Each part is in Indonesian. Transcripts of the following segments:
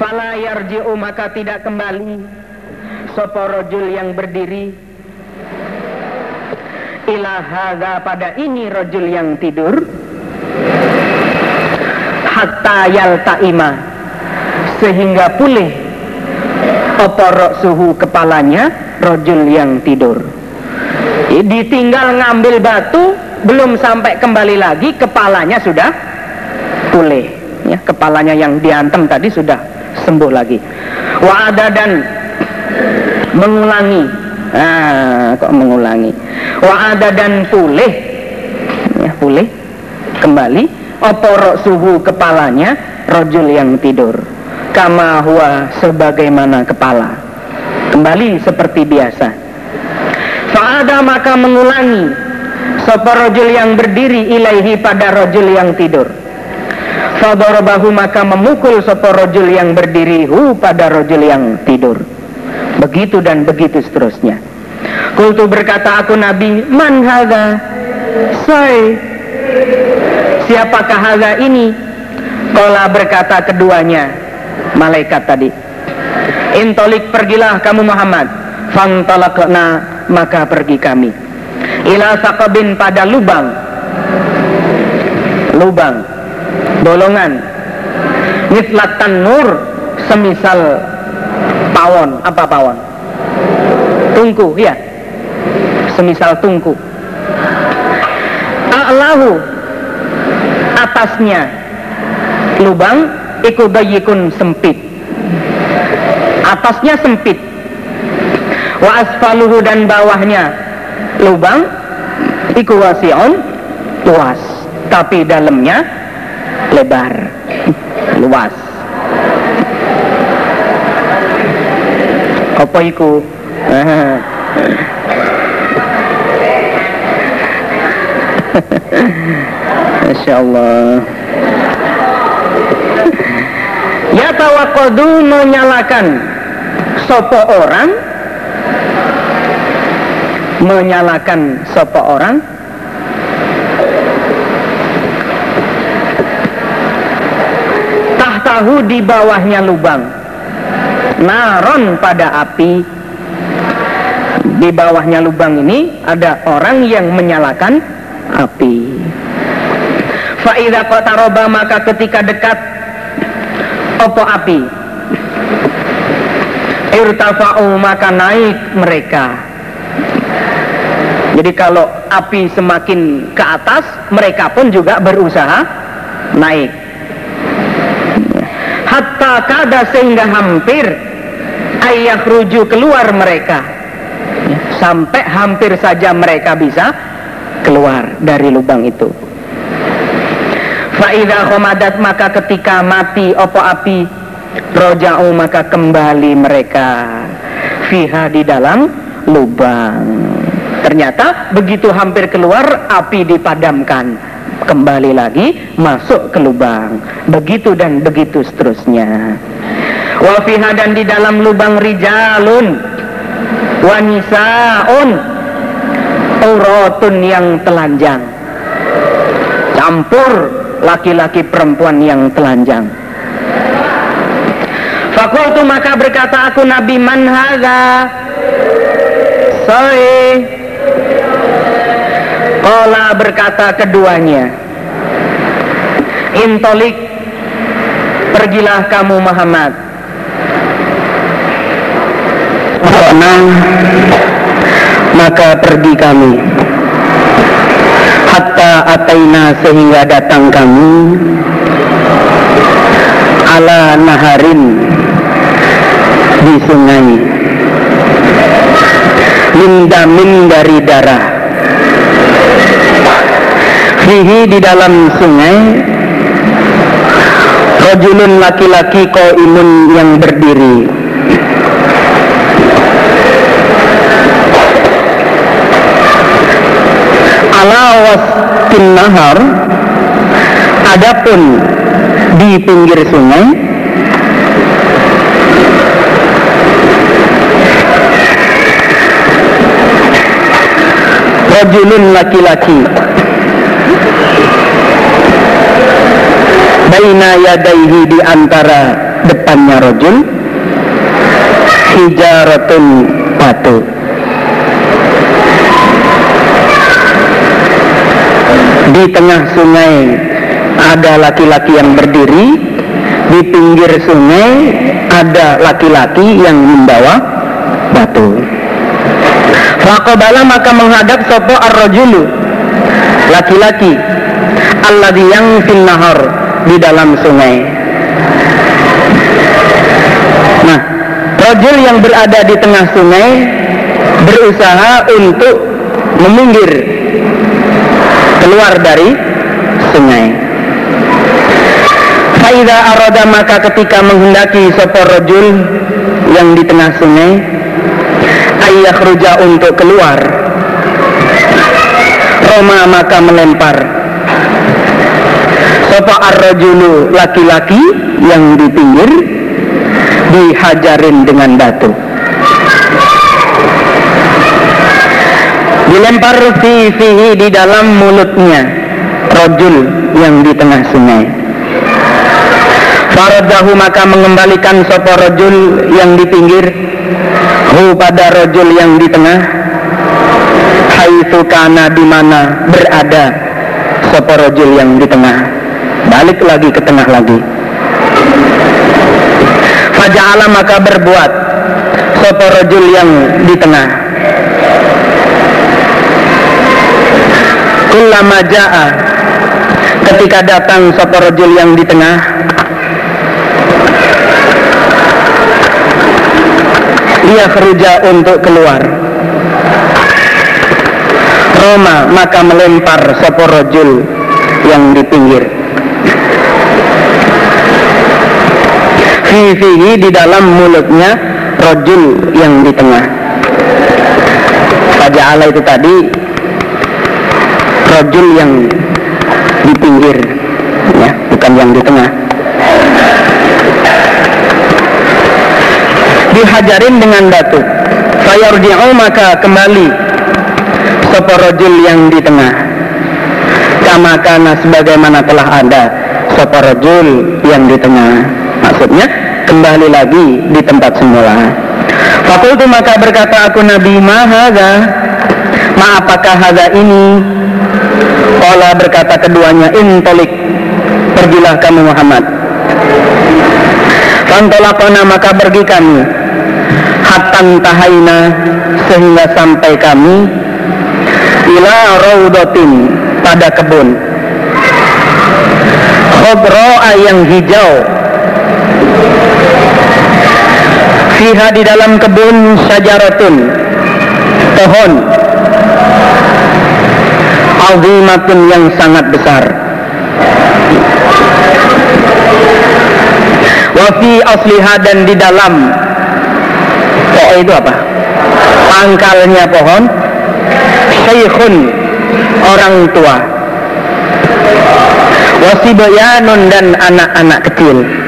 Fala yarji'u maka tidak kembali. Soporojul yang berdiri. Ila hadha pada ini rojul yang tidur. Hatta yalta'ima. Sehingga pulih Oporok suhu kepalanya Rojul yang tidur. Ditinggal ngambil batu Belum sampai kembali lagi Kepalanya sudah pulih. Ya, Kepalanya yang diantem tadi sudah sembuh lagi. Wa ada dan mengulangi. Ah kok mengulangi? Wa ada dan pulih. Ya pulih. Kembali. Oporok suhu kepalanya rojul yang tidur. Kama huwa sebagaimana kepala. Kembali seperti biasa. Fa'ada maka mengulangi. Soporojul yang berdiri ilaihi pada rojul yang tidur Fadarabahu maka memukul sopo rojul yang berdiri hu pada rojul yang tidur. Begitu dan begitu seterusnya. Kultu berkata aku Nabi, man haga? Say, siapakah haga ini? Kola berkata keduanya, malaikat tadi. Intolik pergilah kamu Muhammad. Fangtalakna maka pergi kami. Ila sakabin pada lubang. Lubang bolongan mislatan nur semisal pawon. Apa pawon? Tungku ya semisal tungku. A'lahu atasnya. Lubang ikubayikun sempit. Atasnya sempit. Wa asfaluhu dan bawahnya. Lubang ikuwasion luas. Tapi dalamnya lebar. Luas. Apa iku? Masya Allah Ya tawakadu menyalakan. Sopo orang? Menyalakan sopo orang tahu di bawahnya lubang. Naron pada api. Di bawahnya lubang ini ada orang yang menyalakan api. Fa'idha taroba maka ketika dekat opo api? Irtafa'u maka naik mereka. Jadi kalau api semakin ke atas mereka pun juga berusaha naik hatta kada sehingga hampir ayah rujuk keluar mereka. Sampai hampir saja mereka bisa keluar dari lubang itu. Fa'idha khomadat maka ketika mati opo api Roja'u maka kembali mereka Fiha di dalam lubang. Ternyata begitu hampir keluar api dipadamkan kembali lagi masuk ke lubang. Begitu dan begitu seterusnya. Wafiha dan di dalam lubang rijalun wanisaun urotun yang telanjang. Campur laki-laki perempuan yang telanjang. Fakultu maka berkata aku Nabi man haga Sorry Kola berkata keduanya Intolik Pergilah kamu Muhammad. Tenang Maka pergi kami. Hatta ataina sehingga datang kami. Ala naharin Di sungai. Mindamin dari darah fihi di dalam sungai rojulun laki-laki imun yang berdiri. Ala wastin nahar adapun di pinggir sungai rojulun laki-laki baina yadaihi di antara depannya rojul hijaratun batu. Di tengah sungai ada laki-laki yang berdiri di pinggir sungai ada laki-laki yang membawa batu. Fakobala maka menghadap sopo ar-rajulu laki-laki alladhi yang fil nahar di dalam sungai. Nah, rajul yang berada di tengah sungai berusaha untuk meminggir keluar dari sungai. Faida arada maka ketika menghendaki sopor rojul yang di tengah sungai, ayah ruja untuk keluar. Roma maka melempar Sopo arrojulu laki-laki yang di pinggir dihajarin dengan batu. Dilempar fi fihi di dalam mulutnya rojul yang di tengah sungai. Faradahu maka mengembalikan sopo rojul yang di pinggir hu pada rojul yang di tengah haitsu kana di mana berada sopo rojul yang di tengah balik lagi ke tengah lagi. Faja'ala maka berbuat Sopo rojul yang di tengah. Kullama ja'a Ketika datang sopo rojul yang di tengah. Ia keruja untuk keluar. Roma maka melempar sopo rojul yang di pinggir fihi di dalam mulutnya rojul yang di tengah. Allah itu tadi rojul yang di pinggir ya bukan yang di tengah. Dihajarin dengan batu. Fayarji'u maka kembali rojul yang di tengah. Kama kana sebagaimana telah ada rojul yang di tengah. Maksudnya kembali lagi di tempat semula. Fakultu maka berkata aku Nabi Mahaga Ma apakah haga ini? Kala berkata keduanya Intolik Pergilah kamu Muhammad. Fantolakona maka pergi kami. Hatan tahaina Sehingga sampai kami Ila raudotin Pada kebun. Khobro'a yang hijau fiha di dalam kebun sajaratun. Pohon. Azimatun yang sangat besar. Wafi asliha dan di dalam. Pohon itu apa? Pangkalnya pohon. Syekhun. Orang tua. Wasibayanun dan anak-anak kecil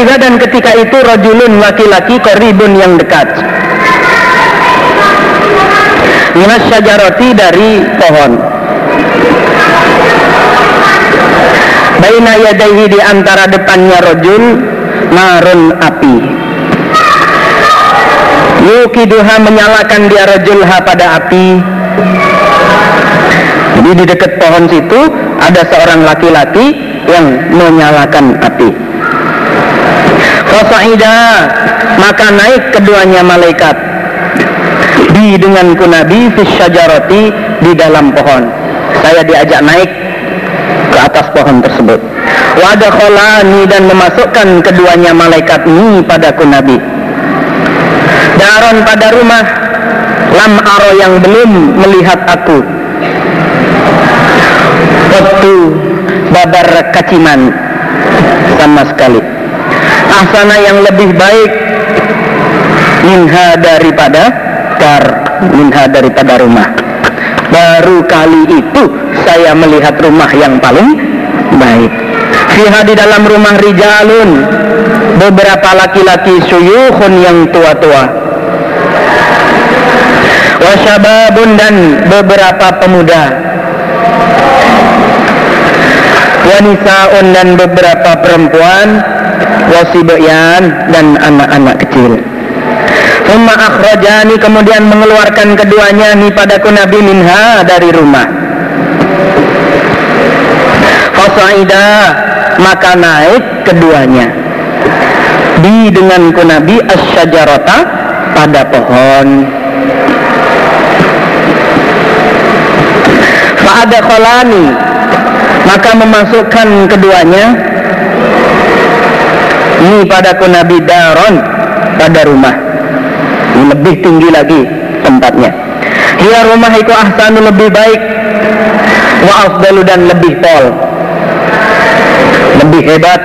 Wa dan ketika itu rajulun laki-laki koribun yang dekat. Minas syajarati dari pohon. Baina yadaihi di antara depannya rojul narun api. Yukiduha menyalakan dia rojulha pada api. Jadi di dekat pohon situ ada seorang laki-laki yang menyalakan api. Fasa'ida maka naik keduanya malaikat di dengan kunabi syajarati di dalam pohon. Saya diajak naik ke atas pohon tersebut. Wadakholani dan memasukkan keduanya malaikat ini pada kunabi. Daron pada rumah lam aro yang belum melihat aku. Waktu babar kaciman sama sekali ahsana yang lebih baik. Minha daripada dar minha daripada rumah. Baru kali itu saya melihat rumah yang paling baik. Fiha di dalam rumah rijalun. Beberapa laki-laki suyuhun yang tua-tua. Wasyababun dan beberapa pemuda. Wanisaun dan beberapa perempuan wasibayan dan anak-anak kecil. Umma akhrajani kemudian mengeluarkan keduanya ni padaku Nabi minha dari rumah. Fasaida maka naik keduanya. Di denganku Nabi asyajarata pada pohon. Fa'ada kholani maka memasukkan keduanya ini padaku Nabi Daron pada rumah. Ini lebih tinggi lagi tempatnya. Dia rumah itu ahsanu lebih baik wa afdalu dan lebih pol lebih hebat.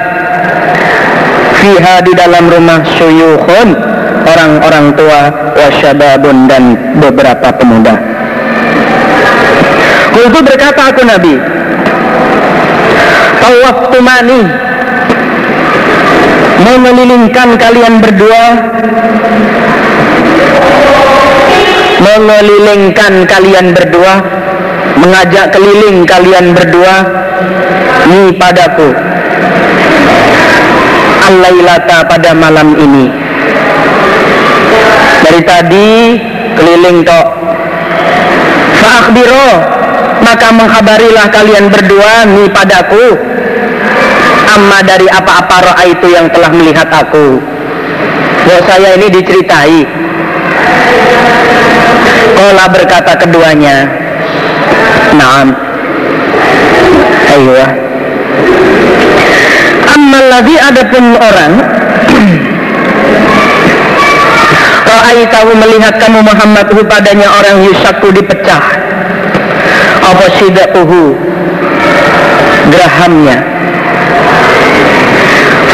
Fiha di dalam rumah syuyukhun orang-orang tua wasyababun dan beberapa pemuda. Kultu berkata aku Nabi Tawaf tumani Mengelilingkan kalian berdua? Mengelilingkan kalian berdua? Mengajak keliling kalian berdua? Ni padaku. Al-Lailata pada malam ini. Dari tadi keliling tok. Fa'akbiro maka menghabarilah kalian berdua nih padaku amma dari apa-apa roa itu yang telah melihat aku. Buat saya ini diceritai. Kola berkata keduanya Naam. Ayo lagi ada pun orang tahu melihat kamu Muhammad padanya orang yusaku dipecah. Apa sidakuhu gerahamnya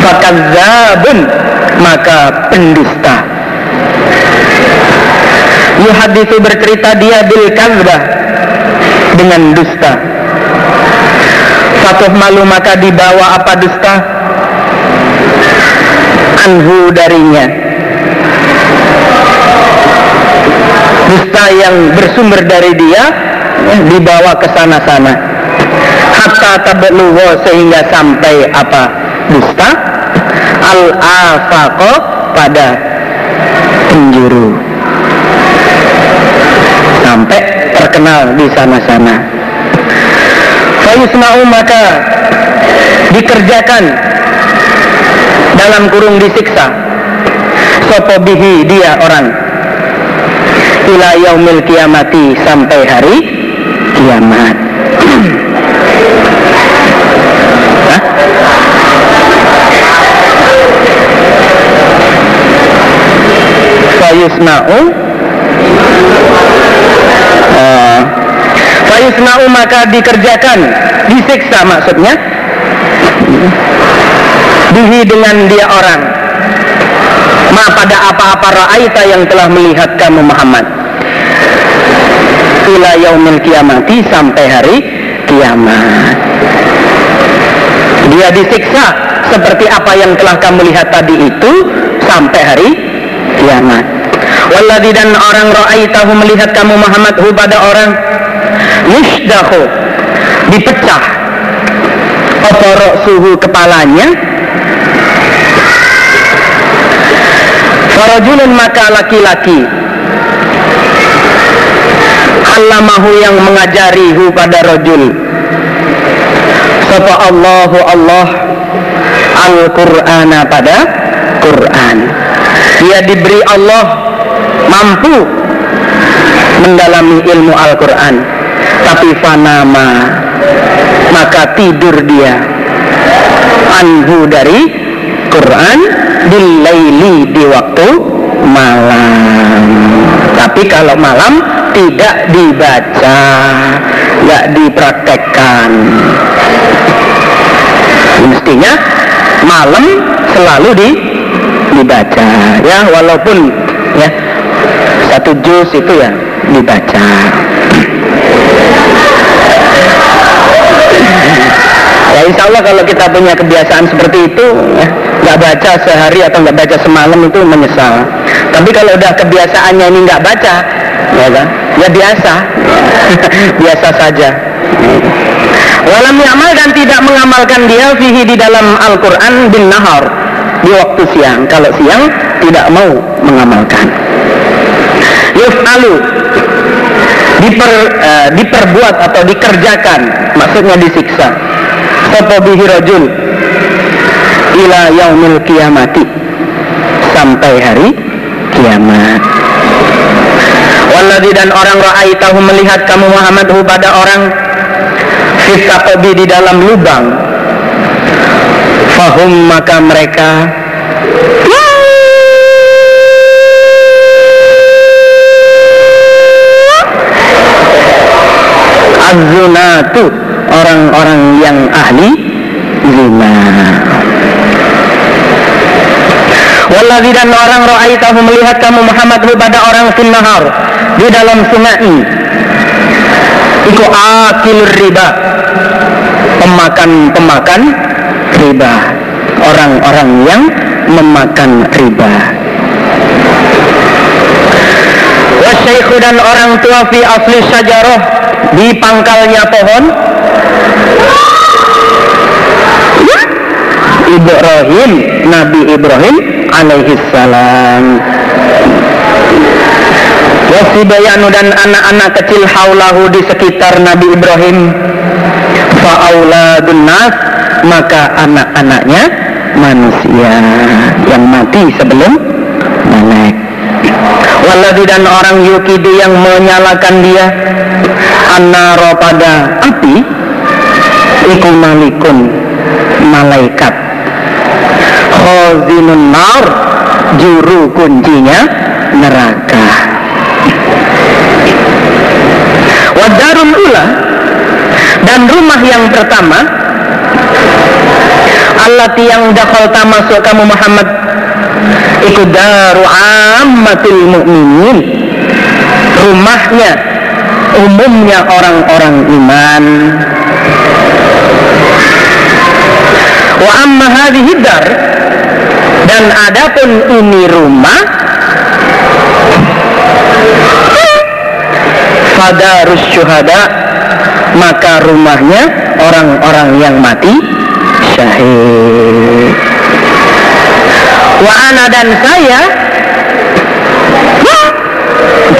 fakadzabun maka pendusta. Yuhadithu bercerita dia bil kazbah dengan dusta. Fatuh malu maka dibawa apa dusta? Anhu darinya. Dusta yang bersumber dari dia dibawa ke sana-sana. Hatta tabluwa sehingga sampai apa? Dusta al afaqo pada penjuru. Sampai terkenal di sana-sana. Fayusma'u maka dikerjakan dalam kurung disiksa. Sopobihi dia orang. Ila yaumil kiamati sampai hari kiamat. Fayusna'u uh, Fayusna'u maka dikerjakan Disiksa maksudnya Dihi dengan dia orang Ma pada apa-apa ra'aita yang telah melihat kamu Muhammad ila yaumil kiamati sampai hari kiamat. Dia disiksa seperti apa yang telah kamu lihat tadi itu sampai hari kiamat. Walladhi dan orang ra'aitahu melihat kamu Muhammad hu pada orang yusdahu dipecah. Oporok suhu kepalanya? Farajulun maka laki-laki. Allamahu yang mengajarihu pada rojul sapa Allahu Allah Al-Qur'ana pada Quran. Dia diberi Allah mampu mendalami ilmu Al-Quran tapi fanama maka tidur dia anhu dari Quran bilaili di waktu malam. Tapi kalau malam tidak dibaca nggak dipraktekkan. Mestinya malam selalu di dibaca. Ya walaupun ya satu juz itu ya dibaca. Ya insya Allah kalau kita punya kebiasaan seperti itu ya, nggak baca sehari atau nggak baca semalam itu menyesal. Tapi kalau udah kebiasaannya ini nggak baca ya kan? Ya biasa. Biasa saja. Walam ya'mal dan tidak mengamalkan dia fihi di dalam Al-Quran bin nahar di waktu siang. Kalau siang tidak mau mengamalkan. Yuf'alu diper, uh, diperbuat atau dikerjakan maksudnya disiksa. Sapa bihi rajul ila yaumil kiamati sampai hari kiamat. Walladhi dan orang ra'aitahu melihat kamu Muhammad pada orang Fisaqobi di dalam lubang Fahum maka mereka Az-zunatu orang-orang yang ahli zina Walladhi dan orang ra'aitahu melihat kamu Muhammad pada orang sinnahar di dalam sungai. Iku akil riba. Pemakan-pemakan riba. Orang-orang yang memakan riba Wasyaikhu dan orang tua fi asli syajarah Di pangkalnya pohon. Ibrahim Nabi Ibrahim alaihi salam. Wasibayanu dan anak-anak kecil haulahu di sekitar Nabi Ibrahim. Fa'auladun nas Maka anak-anaknya manusia yang mati sebelum melek Waladhi dan orang yukidi yang menyalakan dia. Annaro pada api. Iku malikun malaikat. Khozinun nar. Juru kuncinya neraka. Wadarul ula. Dan rumah yang pertama. Allah yang dakhal masuk kamu Muhammad Iku daru ammatil mu'minin. Rumahnya Umumnya orang-orang iman. Wa amma hadhihi dar dan adapun ini rumah fadarus syuhada maka rumahnya orang-orang yang mati syahid wa ana dan saya.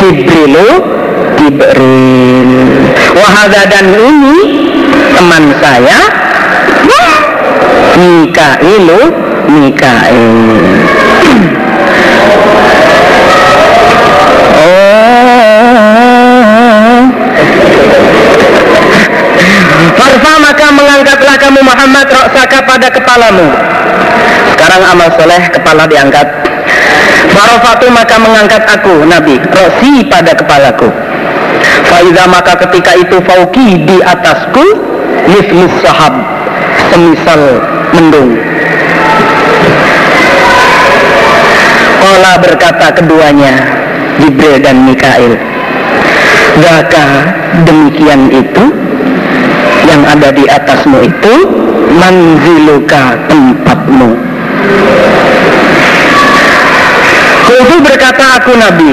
Jibrilu Jibril wahada dan ini teman saya. Mikailu Mikail Farfa maka mengangkatlah kamu Muhammad roksaka pada kepalamu. Sekarang amal soleh kepala diangkat. Farofatu maka mengangkat aku Nabi rosi pada kepalaku. Faiza maka ketika itu fauki di atasku mislis sahab semisal mendung. Ola berkata keduanya Jibril dan Mikail. Gaka demikian itu yang ada di atasmu itu manziluka tempatmu Kultu berkata aku Nabi.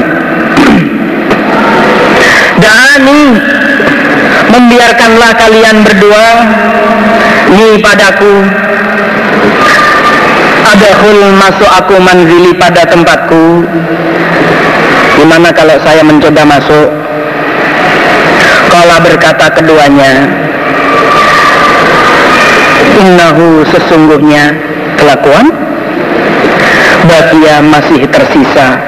Dani membiarkanlah kalian berdua ni padaku. Adahul masuk aku manzili pada tempatku. Gimana kalau saya mencoba masuk Kala berkata keduanya Innahu sesungguhnya kelakuan Bagia masih tersisa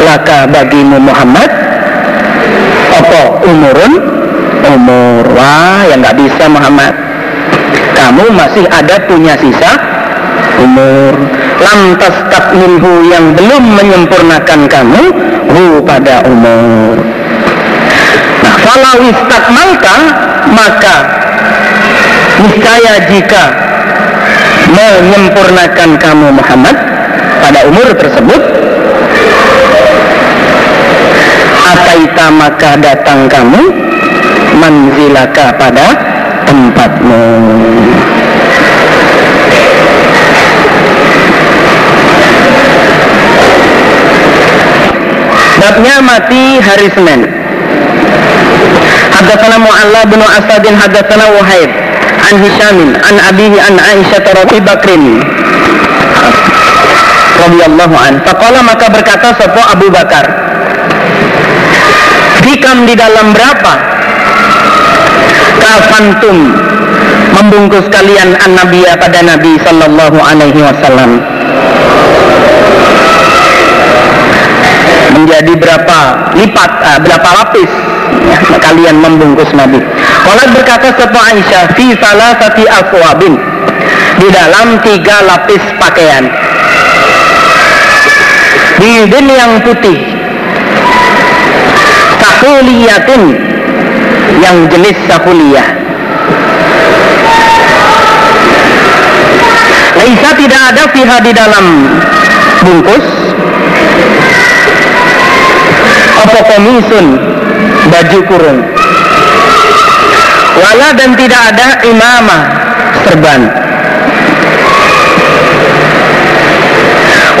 Laka bagimu Muhammad. Apa umurun? Umur Wah yang nggak bisa Muhammad. Kamu masih ada punya sisa Umur. Lantas minhu yang belum menyempurnakan kamu Hu pada umur. Nah kalau istakmalta Maka niscaya jika menyempurnakan kamu Muhammad pada umur tersebut? Ataita maka datang kamu manzilaka pada tempatmu. Babnya mati hari Senin. Hadatsana Mu'alla bin Asadin hadatsana Wahid an Hishamin an abihi an Aisyah radhiyallahu Bakrin radhiyallahu an. Faqala maka berkata sapa Abu Bakar. Fikam di dalam berapa? Kafantum membungkus kalian an nabiya pada Nabi sallallahu alaihi wasallam. Menjadi berapa lipat, uh, berapa lapis kalian membungkus Nabi. Kalau berkata sapa Aisyah fi salasati aswabin di dalam tiga lapis pakaian. Bidin yang putih. Sahuliyatin yang jenis sahuliyah. Laisa tidak ada fiha di dalam bungkus. Apa komisun baju kurung wala dan tidak ada imamah serban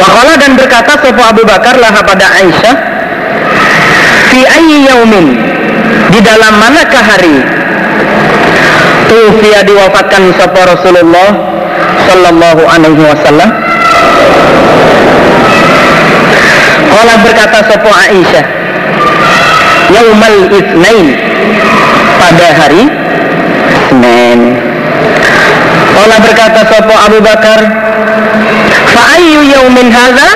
Wakala dan berkata Sopo Abu Bakar lah pada Aisyah Fi ayyi yaumin Di dalam manakah hari? Tufia diwafatkan Sopo Rasulullah Sallallahu alaihi wasallam. Kala berkata Sopo Aisyah Yaumal Itsnain Pada hari Senin. Kala berkata Sopo Abu Bakar Fa'ayu yaumin hadha?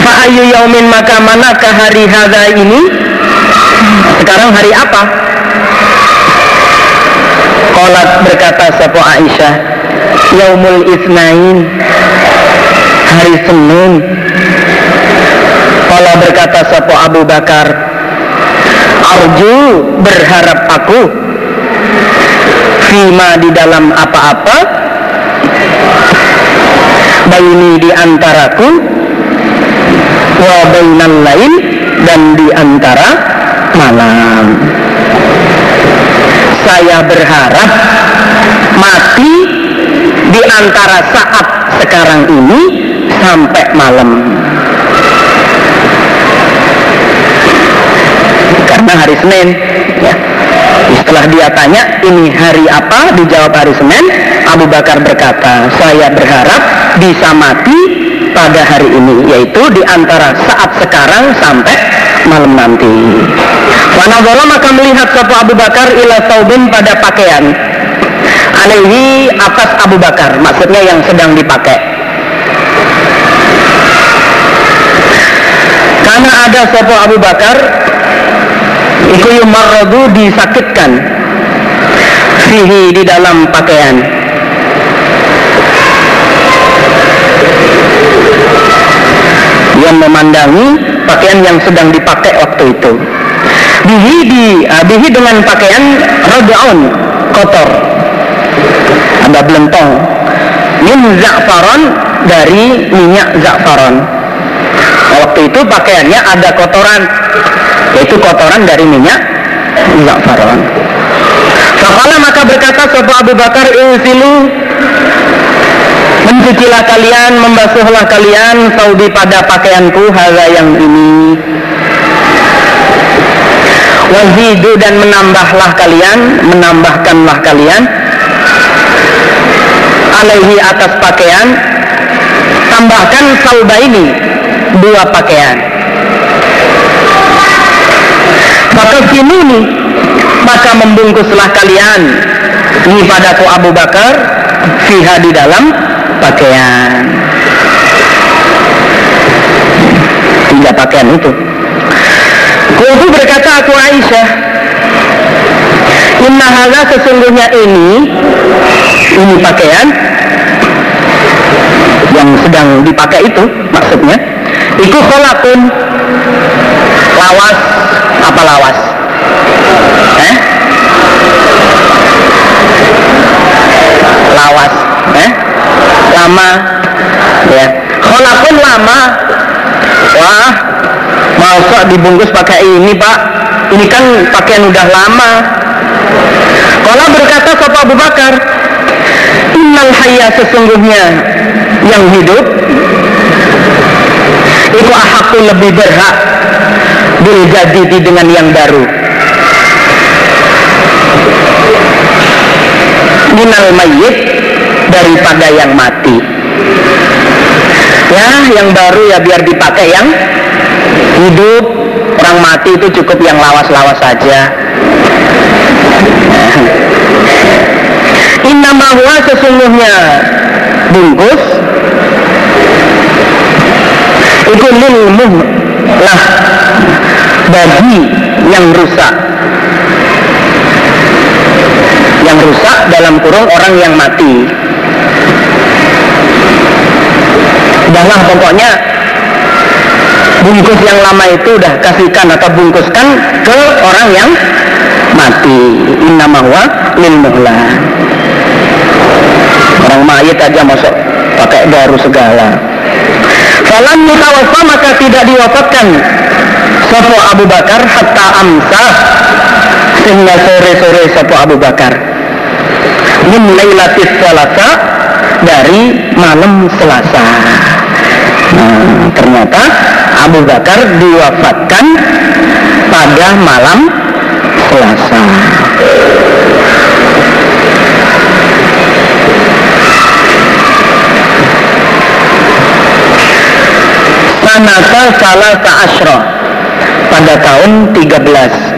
Fa'ayu yaumin maka manakah hari hadha ini? Sekarang hari apa? Kolat berkata Sopo Aisyah Yaumul Isnain Hari Senin. Kolat berkata Sopo Abu Bakar Arju berharap aku Fima di dalam apa-apa baini di antaraku wa bainal lain dan di antara malam. Saya berharap mati di antara saat sekarang ini sampai malam. Karena hari Senin ya. setelah dia tanya ini hari apa? Dijawab hari Senin Abu Bakar berkata saya berharap bisa mati pada hari ini yaitu di antara saat sekarang sampai malam nanti. Wanadhala maka melihat satu Abu Bakar ila saubin pada pakaian. Alaihi atas Abu Bakar maksudnya yang sedang dipakai. Karena ada sopo Abu Bakar Iku yumarradu disakitkan Fihi di dalam pakaian Memandangi pakaian yang sedang dipakai waktu itu. Bihi, di, uh, bihi dengan pakaian rodaun kotor. Ada belentong. Min za'faron dari minyak za'faron. Waktu itu pakaiannya ada kotoran yaitu kotoran dari minyak za'faron. Fakala maka berkata Sopo Abu Bakar Ilsilu Mencucilah kalian, membasuhlah kalian Saudi pada pakaianku Haza yang ini. Wazidu dan menambahlah kalian Menambahkanlah kalian. Alaihi atas pakaian. Tambahkan sauba ini Dua pakaian. Maka nih maka membungkuslah kalian. Ini padaku Abu Bakar fiha di dalam pakaian tiga pakaian itu Kultu berkata aku Aisyah Inna hala sesungguhnya ini Ini pakaian Yang sedang dipakai itu Maksudnya Iku kholakun Lawas apa lawas? Eh? Lawas? lama. Ya. Pun lama. Wah. Mau kok dibungkus pakai ini pak? Ini kan pakaian udah lama. Kalau berkata sopa Abu Bakar inal hayya sesungguhnya yang hidup itu ahaku lebih berhak bil dengan yang baru. Minal mayyit daripada yang mati. Ya yang baru ya biar dipakai yang hidup. Orang mati itu cukup yang lawas-lawas saja. Innama huwa sesungguhnya. Bungkus. Itu lil lah bagi yang rusak. Yang rusak dalam kurung orang yang mati udahlah pokoknya bungkus yang lama itu udah kasihkan atau bungkuskan ke orang yang mati. Innama huwa lil orang mayit aja masuk pakai baru segala. Falam mutawaffa maka tidak diwafatkan. Sopo Abu Bakar hatta amsa sehingga sore-sore Sopo Abu Bakar. Min lailatis salasa dari malam Selasa. Nah, ternyata Abu Bakar diwafatkan pada malam Selasa. Sanata salah Asro pada tahun 13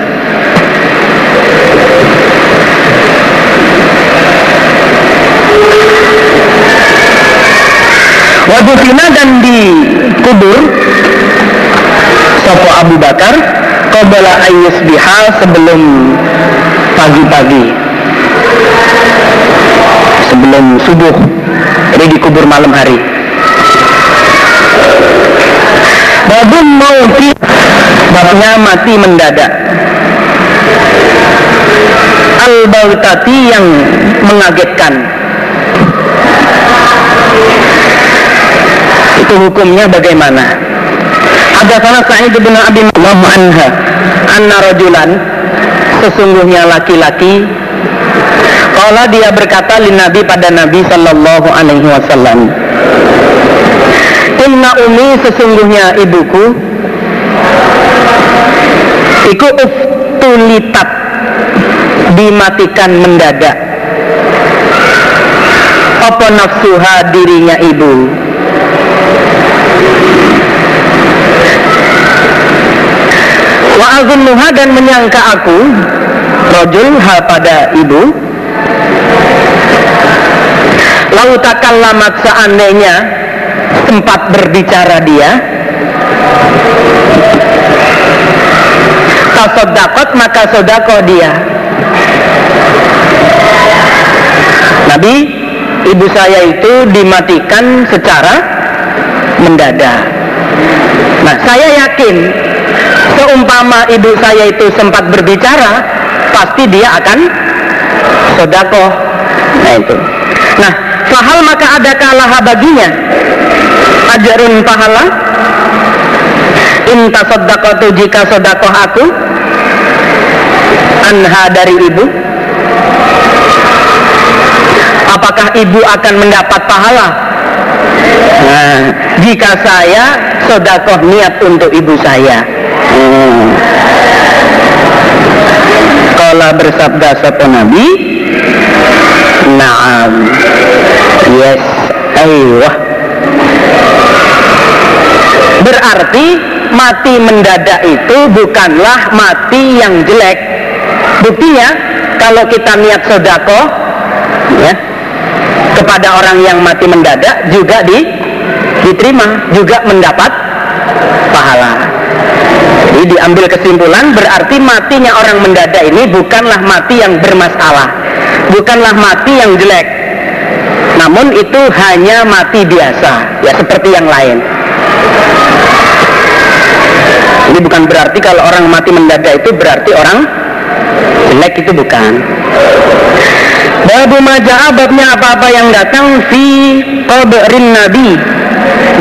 Wadufina dan dikubur Sopo Abu Bakar Qabala ayus biha sebelum pagi-pagi. Sebelum subuh Jadi dikubur malam hari. Babun mauti Babnya mati mendadak. Al-Bautati yang mengagetkan itu hukumnya bagaimana? Ada salah Sa'id bin Abi anha anna rajulan sesungguhnya laki-laki. Kala dia berkata li Nabi pada Nabi Sallallahu Alaihi Wasallam Inna umi sesungguhnya ibuku Iku uftulitat Dimatikan mendadak. Apa nafsuha dirinya ibu Wa azunnuha dan menyangka aku Rojul hal pada ibu. Lalu takkan lama seandainya Sempat berbicara dia. Tasodakot maka sodako dia. Nabi Ibu saya itu dimatikan secara mendadak. Nah saya yakin seumpama ibu saya itu sempat berbicara pasti dia akan sodako nah itu. Nah fahal maka ada kalah baginya. Ajarun pahala. Inta tu jika sodakoh aku anha dari ibu. Apakah ibu akan mendapat pahala nah jika saya sodakoh niat untuk ibu saya. Kala bersabda satu Nabi? Naam. Yes Aywah Berarti mati mendadak itu bukanlah mati yang jelek. Buktinya kalau kita niat sodako ya, kepada orang yang mati mendadak juga di, diterima juga mendapat pahala jadi diambil kesimpulan berarti matinya orang mendadak ini bukanlah mati yang bermasalah, bukanlah mati yang jelek. Namun itu hanya mati biasa, ya seperti yang lain. Ini bukan berarti kalau orang mati mendadak itu berarti orang jelek itu bukan. Babu majah babnya apa-apa yang datang fi qabrin nabi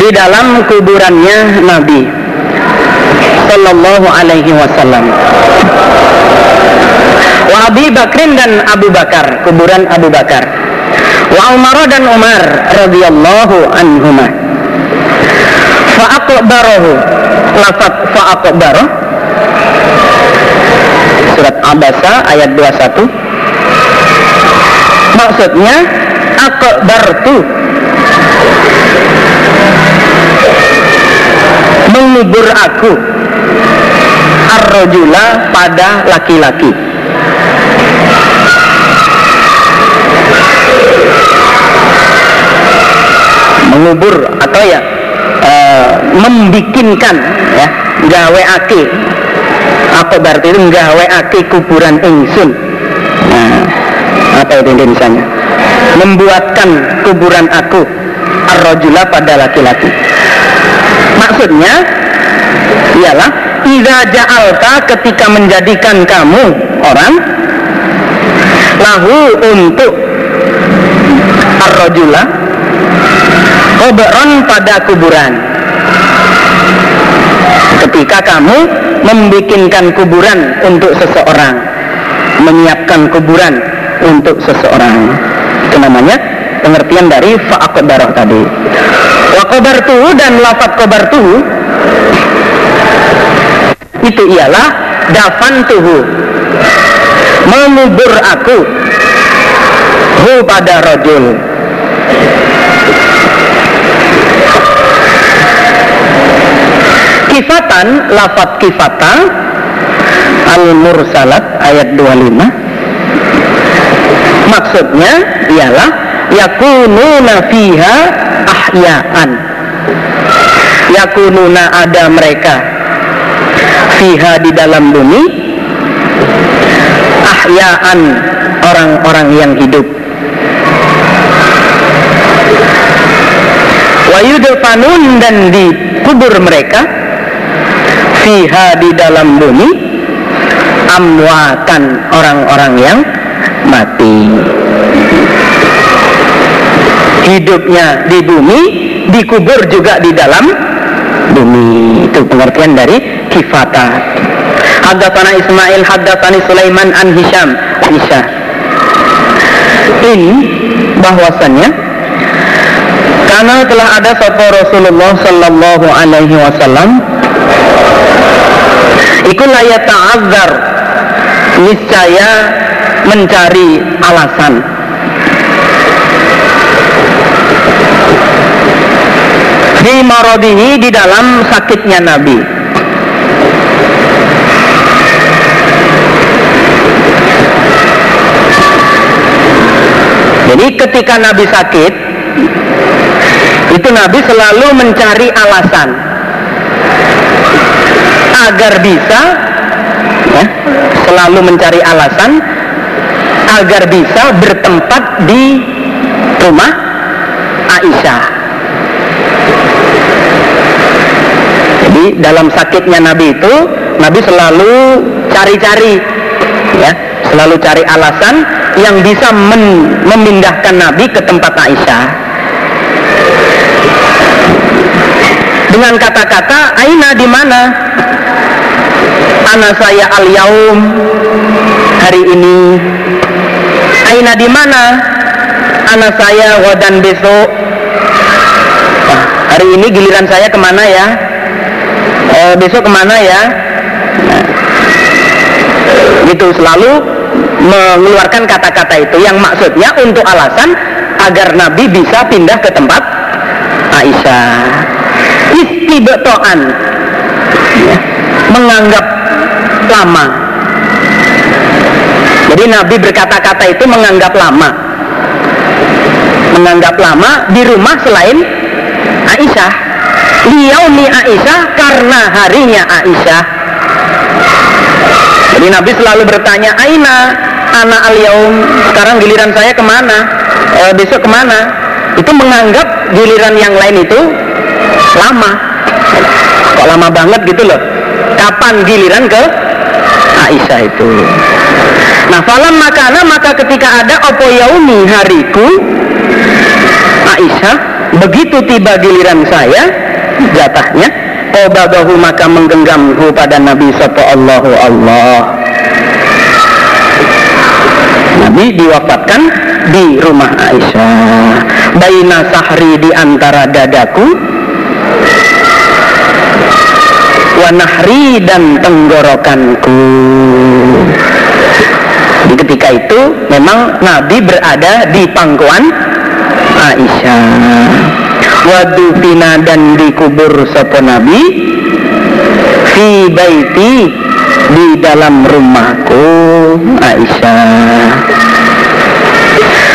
di dalam kuburannya nabi. Sallallahu Alaihi Wasallam. Wa Abi Bakrin dan Abu Bakar, kuburan Abu Bakar. Wa Umar dan Umar radhiyallahu anhuma. Fa aqbarahu. Lafaz fa aqbarahu. Surat Abasa ayat 21. Maksudnya akbartu mengubur aku. Arrojula pada laki-laki. Mengubur atau ya e, membikinkan ya gawe aki apa berarti itu gawe aki kuburan ingsun. Nah apa itu Indonesianya membuatkan kuburan aku arrojula pada laki-laki. Maksudnya ialah Iza ja'alta ketika menjadikan kamu orang lahu untuk arrojula Koberon pada kuburan. Ketika kamu membikinkan kuburan untuk seseorang menyiapkan kuburan untuk seseorang. Itu namanya pengertian dari fa'akobaroh tadi. Wa kobartuhu dan lafat kobartuhu itu ialah dafan tuhu mengubur aku hu pada rojul kifatan lafat kifata al mursalat ayat 25 maksudnya ialah yakununa fiha ahyaan. Yakununa ada mereka fiha di dalam bumi ahyaan orang-orang yang hidup. Wayudfanun dan dikubur mereka fiha di dalam bumi amwatan orang-orang yang mati. Hidupnya di bumi dikubur juga di dalam bumi. Itu pengertian dari kifata. Haddatsana Ismail haddatsani Sulaiman an Hisham. Ini bahwasannya karena telah ada satu Rasulullah sallallahu alaihi wasallam Iku layak ta'adzar Niscaya mencari alasan. Di marodihi di dalam sakitnya Nabi. Jadi ketika Nabi sakit Itu Nabi selalu mencari alasan agar bisa ya, selalu mencari alasan agar bisa bertempat di rumah Aisyah. Jadi dalam sakitnya Nabi itu Nabi selalu cari-cari ya, selalu cari alasan yang bisa men memindahkan Nabi ke tempat Aisyah. Dengan kata-kata Aina di mana? Anak saya al yaum hari ini Aina di mana? Anak saya wadan besok. Hari ini giliran saya ke mana ya? E, besok ke mana ya? Nah, gitu selalu mengeluarkan kata-kata itu. Yang maksudnya untuk alasan agar Nabi bisa pindah ke tempat Aisyah. Istibetoan ya, menganggap lama. Jadi Nabi berkata-kata itu menganggap lama. Menganggap lama di rumah selain Aisyah. Liyaumi Aisyah karena harinya Aisyah. Jadi Nabi selalu bertanya, Aina anak al yaum sekarang giliran saya ke mana? E, besok ke mana? Itu menganggap giliran yang lain itu lama. Kok lama banget gitu loh. Kapan giliran ke Aisyah itu nah falam makana maka ketika ada opo yaumi hariku Aisyah begitu tiba giliran saya jatahnya obabahu maka menggenggamku pada Nabi Sallallahu Allah. Nabi diwafatkan di rumah Aisyah. Baina sahri di antara dadaku wanahri dan tenggorokanku di ketika itu memang Nabi berada di pangkuan Aisyah. Wadufina dan dikubur sopo Nabi fi baiti di dalam rumahku Aisyah.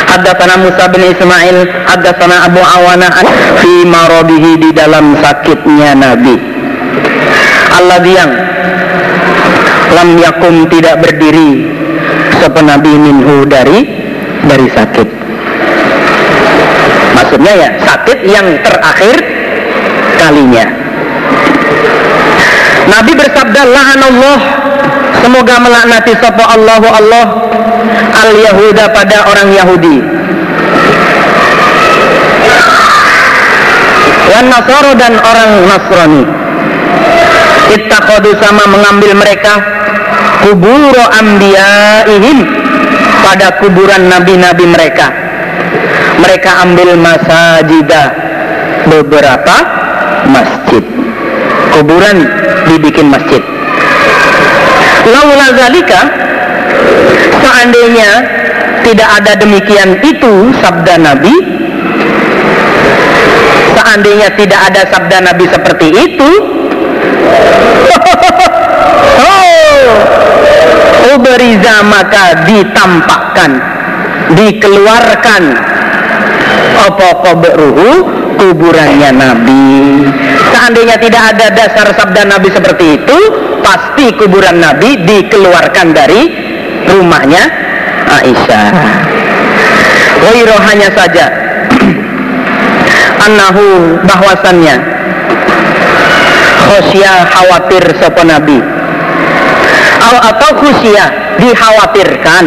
Haddatsana Musa bin Ismail Haddatsana Abu Awana fi marabihi di dalam sakitnya Nabi. Allah yang lam yakum tidak berdiri. Sapa Nabi minhu dari dari sakit? Maksudnya ya sakit yang terakhir kalinya. Nabi bersabda Allah semoga melaknati sapa Allahu Allah al Yahuda pada orang Yahudi. Wan Nasoro dan orang Nasrani ittakhadu sama mengambil mereka kuburo ambiyaihim pada kuburan nabi-nabi mereka. Mereka ambil masajidah beberapa masjid. Kuburan dibikin masjid. Laula zalika seandainya tidak ada demikian itu sabda nabi seandainya tidak ada sabda nabi seperti itu oh! Uberiza maka ditampakkan dikeluarkan. Apa qabruhu kuburannya Nabi. Seandainya tidak ada dasar sabda Nabi seperti itu pasti kuburan Nabi dikeluarkan dari rumahnya Aisyah. Wairoh hanya saja Anahu bahwasannya Khosya khawatir sopo Nabi? Atau khusya dikhawatirkan?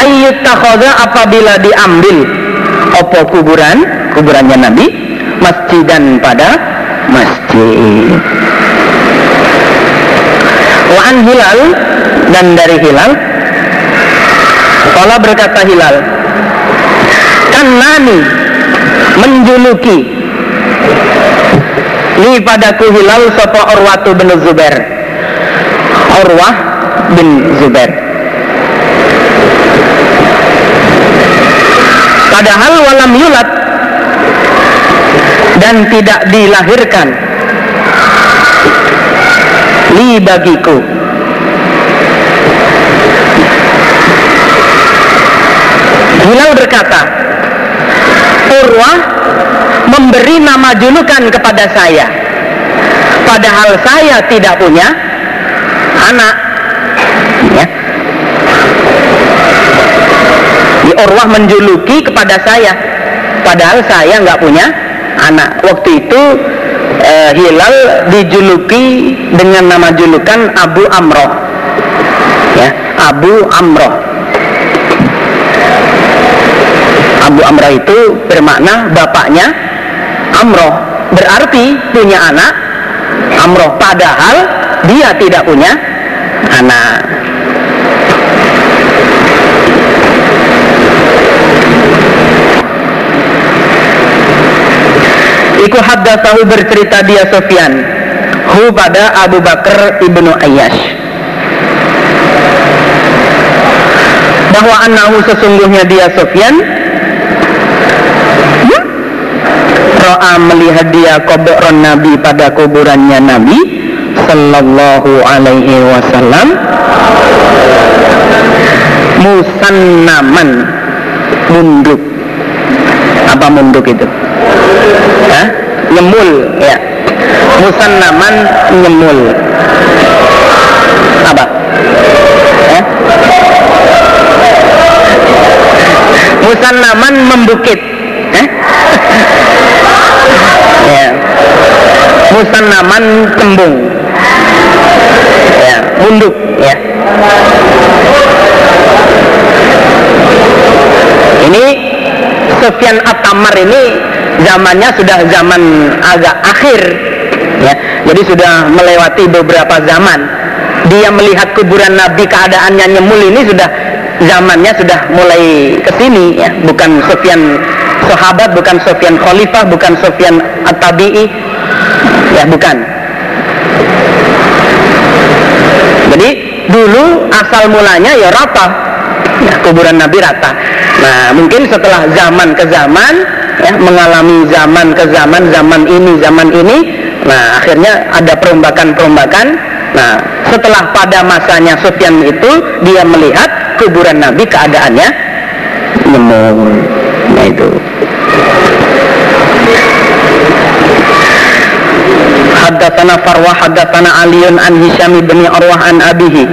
Ayyut takhoda apabila diambil Opo kuburan? Kuburannya Nabi? Masjidan pada masjid. Wa'an Hilal Dan dari Hilal? Kala berkata Hilal Kan nani Menjuluki Ini padaku Hilal Sopo Urwatu bin Zubair. Urwah bin Zubair. Padahal walam yulat dan tidak dilahirkan. Li bagiku. Hilal berkata Urwah memberi nama julukan kepada saya. Padahal saya tidak punya anak. Ya. Di Urwah menjuluki kepada saya. Padahal saya nggak punya anak. Waktu itu eh, Hilal dijuluki dengan nama julukan Abu Amroh. Ya Abu Amroh. Abu Amroh itu bermakna bapaknya Amroh. Berarti punya anak Amroh. Padahal dia tidak punya anak. Iku haddatsahu bercerita dia Sofyan Hu pada Abu Bakar ibnu Ayyash. Bahwa anahu sesungguhnya dia Sofyan hmm? Ro'a melihat dia kubron Nabi pada kuburannya Nabi Sallallahu alaihi wasallam Musannaman Munduk Apa munduk itu? Hah? nyemul ya musannaman nyemul apa eh? musannaman membukit eh? ya. Musannaman tembung. Ya munduk ya. Ini Sofyan At-Tamar ini zamannya sudah zaman agak akhir ya. Jadi sudah melewati beberapa zaman. Dia melihat kuburan Nabi keadaannya nyemul ini sudah zamannya sudah mulai ke sini ya. Bukan Sofyan sahabat bukan Sofyan Khalifah bukan Sofyan At-Tabi'i. Ya bukan. Jadi dulu asal mulanya ya rata. Ya, kuburan Nabi rata. Nah mungkin setelah zaman ke zaman ya, mengalami zaman ke zaman zaman ini zaman ini nah akhirnya ada perombakan-perombakan. Nah setelah pada masanya Sufyan itu dia melihat kuburan Nabi keadaannya. Nah itu haddatsana Farwah haddatsana Aliun an Hisham bin Arwah an abihi.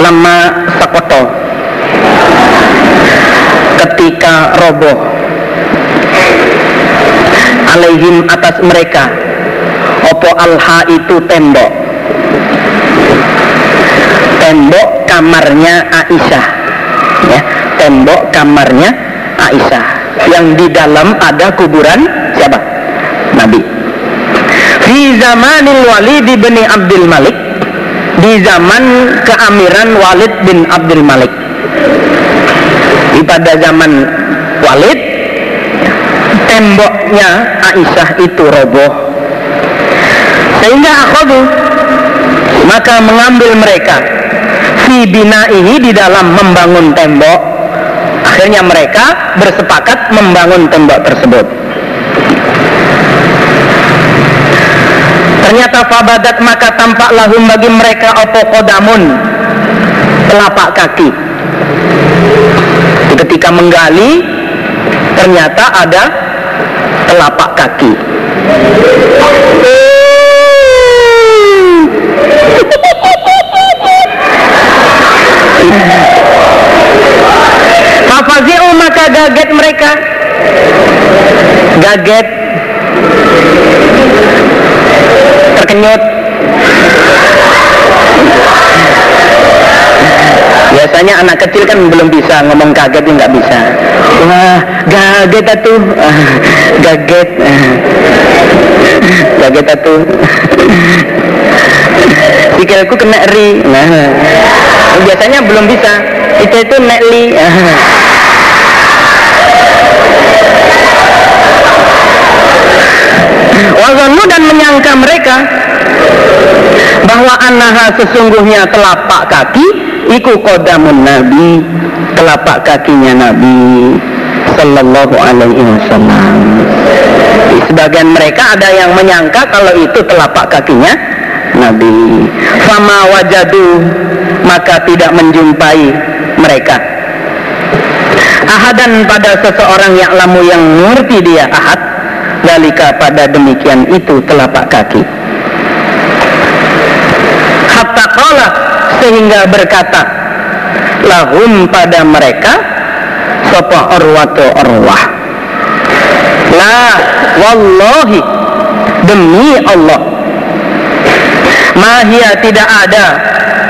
Lama sakoto. Ketika roboh alaihim atas mereka opo alha itu tembok. Tembok kamarnya Aisyah ya. Tembok kamarnya Aisyah. Yang di dalam ada kuburan siapa di zamanil Walid bin Abdul Malik. Di zaman keamiran Walid bin Abdul Malik. Di pada zaman Walid temboknya Aisyah itu roboh. Sehingga akhadu maka mengambil mereka fi binaihi di dalam membangun tembok. Akhirnya mereka bersepakat membangun tembok tersebut Ternyata fabadat maka tampak lahum bagi mereka opo kodamun telapak kaki. Ketika menggali ternyata ada telapak kaki. Fafazi'u maka gaget mereka Gaget terkenyut. Biasanya anak kecil kan belum bisa ngomong kaget ya nggak bisa. Wah gaget atuh gaget. Gaget atuh pikirku kena ri. Nah biasanya belum bisa. Itu itu nek Wazanu dan menyangka mereka bahwa anaha sesungguhnya telapak kaki iku kodamun nabi telapak kakinya nabi sallallahu alaihi wasallam. Sebagian mereka ada yang menyangka kalau itu telapak kakinya nabi. Fama wajadu maka tidak menjumpai mereka. Ahadan pada seseorang yang lamu yang mengerti dia ahad dalika pada demikian itu telapak kaki. Hatta qala sehingga berkata lahum pada mereka sapa orwato orwah la wallahi demi Allah mahia tidak ada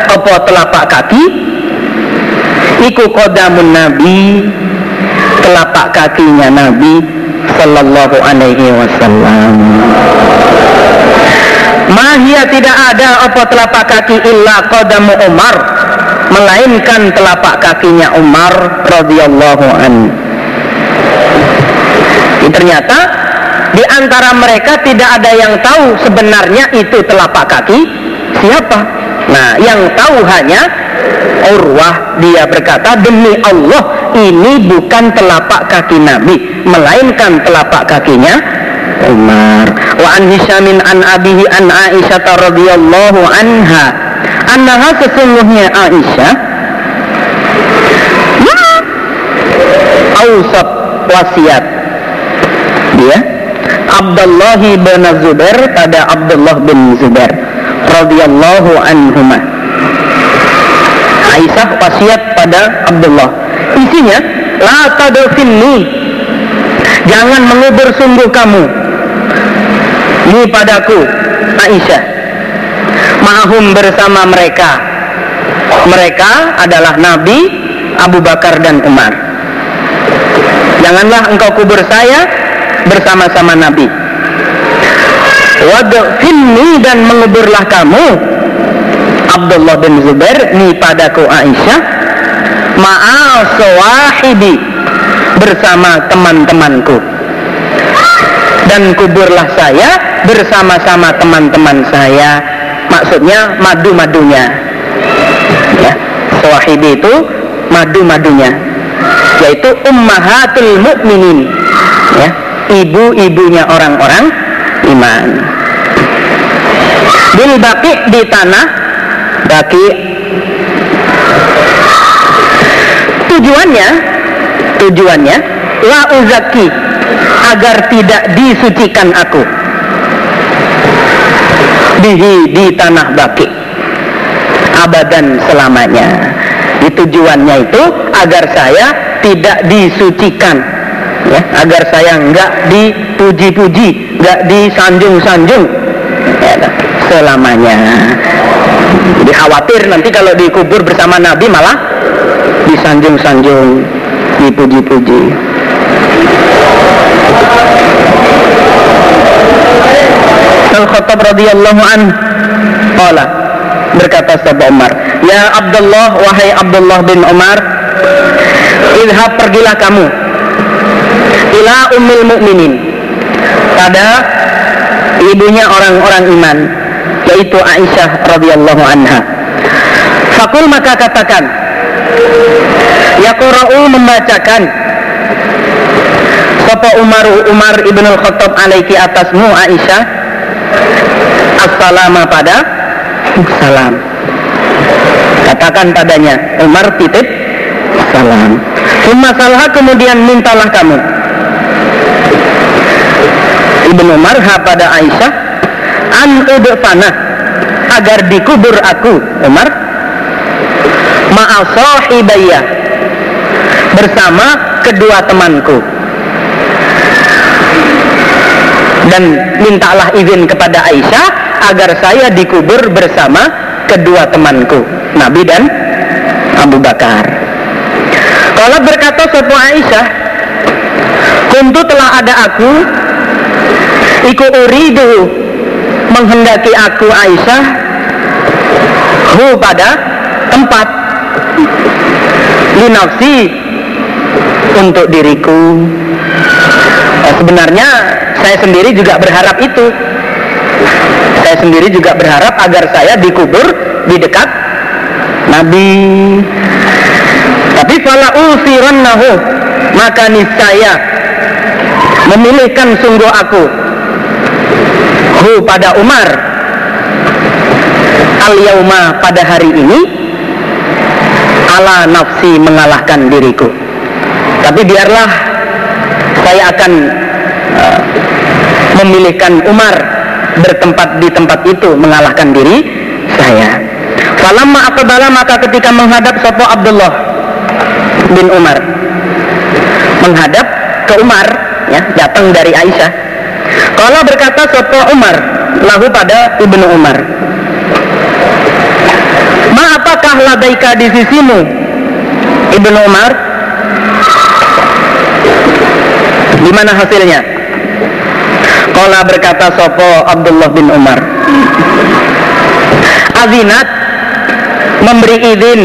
apa telapak kaki. Iku kodamun nabi telapak kakinya nabi Sallallahu Alaihi Wasallam. Mahia tidak ada apa telapak kaki illa qadamu Umar melainkan telapak kakinya Umar radhiyallahu an. Ternyata di antara mereka tidak ada yang tahu sebenarnya itu telapak kaki siapa. Nah, yang tahu hanya Urwah. Dia berkata demi Allah ini bukan telapak kaki Nabi melainkan telapak kakinya Umar. Wa an Hishamin an abihi an Aisyah radhiyallahu anha. Annaha sesungguhnya Aisyah ausat wasiat. Dia Abdullah bin Zubair pada Abdullah bin Zubair radhiyallahu anhumah Aisyah wasiat pada Abdullah. Isinya la tadfinni jangan mengubur sungguh kamu. Ini padaku Aisyah. Ma'hum bersama mereka. Mereka adalah Nabi Abu Bakar dan Umar. Janganlah engkau kubur saya bersama-sama Nabi. Wadfinni dan menguburlah kamu Abdullah bin Zubair ni padaku Aisyah. Ma'al sawahibi bersama teman-temanku. Dan kuburlah saya bersama-sama teman-teman saya. Maksudnya madu-madunya. Ya. Sawahibi itu madu-madunya. Yaitu ummahatul mukminin ya ibu-ibunya orang-orang iman. Bil di tanah baki tujuannya tujuannya la uzaki agar tidak disucikan aku. Bihi di tanah baki. Abadan selamanya. Di tujuannya itu agar saya tidak disucikan. Ya agar saya nggak dipuji-puji nggak disanjung-sanjung. Ya, selamanya jadi khawatir nanti kalau dikubur bersama Nabi malah disanjung-sanjung dipuji-puji. Al-Khattab radhiyallahu an qala berkata sahabat Umar ya Abdullah wahai Abdullah bin Umar idhab pergilah kamu ila ummil mukminin pada ibunya orang-orang iman yaitu Aisyah radhiyallahu anha. Fakul maka katakan Yaqra'u membacakan Sapa Umar Umar ibnul Khattab alaiki atasmu Aisyah Assalama pada salam. Katakan padanya Umar titip salam. Salah kemudian mintalah kamu. Ibnu Umar ha pada Aisyah An udfana Agar dikubur aku Umar. Ma'asahibaya Bersama kedua temanku. Dan mintalah izin kepada Aisyah Agar saya dikubur bersama kedua temanku Nabi dan Abu Bakar. Kalau berkata sopo Aisyah Kuntu telah ada aku Iku uridu Menghendaki aku Aisyah Hu pada tempat. Linafsi Untuk diriku. Nah, Sebenarnya saya sendiri juga berharap itu. Saya sendiri juga berharap agar saya dikubur di dekat Nabi. Tapi fala usirannahu maka niscaya memilihkan sungguh aku. Hu pada Umar al yauma pada hari ini ala nafsi mengalahkan diriku. Tapi biarlah saya akan uh, memilihkan Umar bertempat di tempat itu mengalahkan diri saya. Falamma akbala maka ketika menghadap Sopo Abdullah bin Umar menghadap ke Umar ya datang dari Aisyah kalau berkata sopo Umar lahu pada ibnu Umar ma apakah ladaika di sisimu? Ibnu Umar? Gimana hasilnya? Kalau berkata sopo Abdullah bin Umar. Azinat memberi izin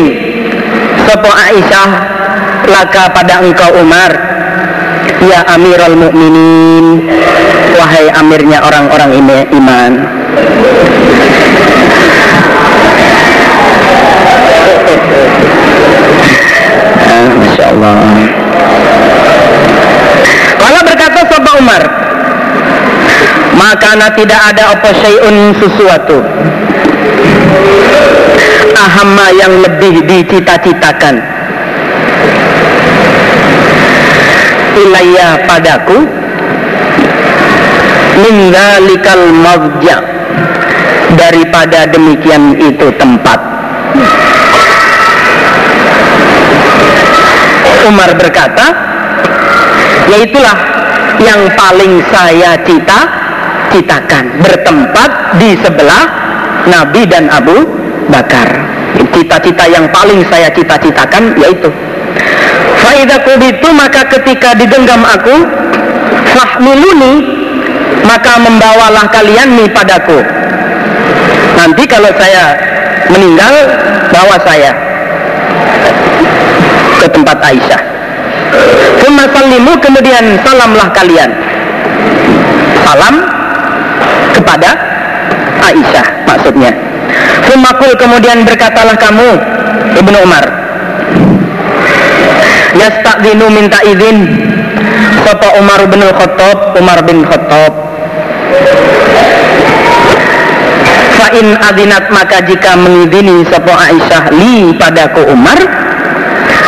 sopo Aisyah laka pada engkau Umar. Ya Amirul Mukminin wahai amirnya orang-orang iman Masya Allah Kalau berkata Soba Umar Maka tidak ada apa syai'un sesuatu. Ahamma yang lebih dicita-citakan. Ilayya padaku dalikal mawja daripada demikian itu tempat Umar berkata yaitulah yang paling saya cita citakan bertempat di sebelah Nabi dan Abu Bakar. Cita-cita yang paling saya cita-citakan yaitu Faidah kubitu maka ketika digenggam aku Fahmiluni Maka membawalah kalian nih padaku. Nanti kalau saya meninggal Bawa saya Ke tempat Aisyah. Summa salimu kemudian salamlah kalian. Salam kepada Aisyah maksudnya. Sumakul kemudian berkatalah kamu Ibnu Umar Yasta'dinu minta izin Sapa Umar bin Khattab Umar bin Khattab. Fa'in adinat maka jika mengizini Sapa Aisyah li padaku Umar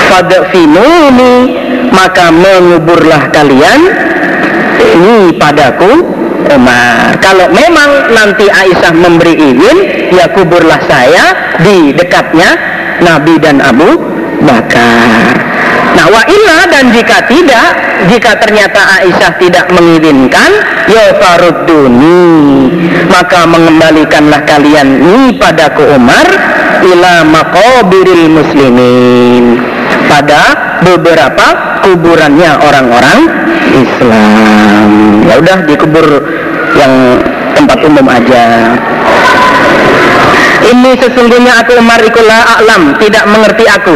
Fadfinuni maka menguburlah kalian ini padaku Umar. Kalau memang nanti Aisyah memberi izin, ya kuburlah saya di dekatnya Nabi dan Abu Bakar. Nah, wa illa dan jika tidak, jika ternyata Aisyah tidak mengizinkan, ya farudduni, maka mengembalikanlah kalian ini padaku Umar ila maqabiril muslimin pada beberapa kuburannya orang-orang Islam. Ya udah dikubur yang tempat umum aja. Ini sesungguhnya aku Umar ikulah alam, tidak mengerti aku.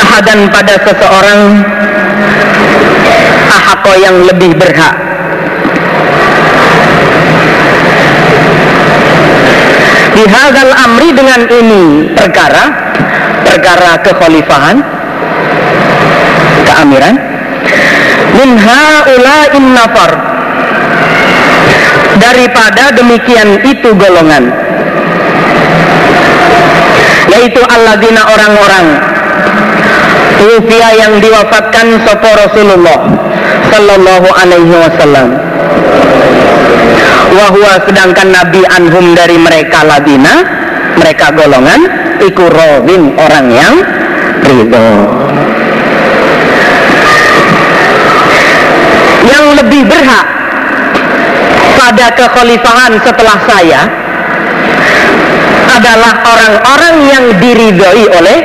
Ahadan pada seseorang ahako yang lebih berhak bihazal amri dengan ini perkara perkara kekhalifahan keamiran min haula'in nafar. Daripada demikian itu golongan yaitu alladzina orang-orang Ufia yang diwafatkan sopo Rasulullah Sallallahu alaihi wasallam wahwa sedangkan Nabi anhum dari mereka ladina mereka golongan iku rawin orang yang ridho. Yang lebih berhak pada kekhalifahan setelah saya adalah orang-orang yang diridhoi oleh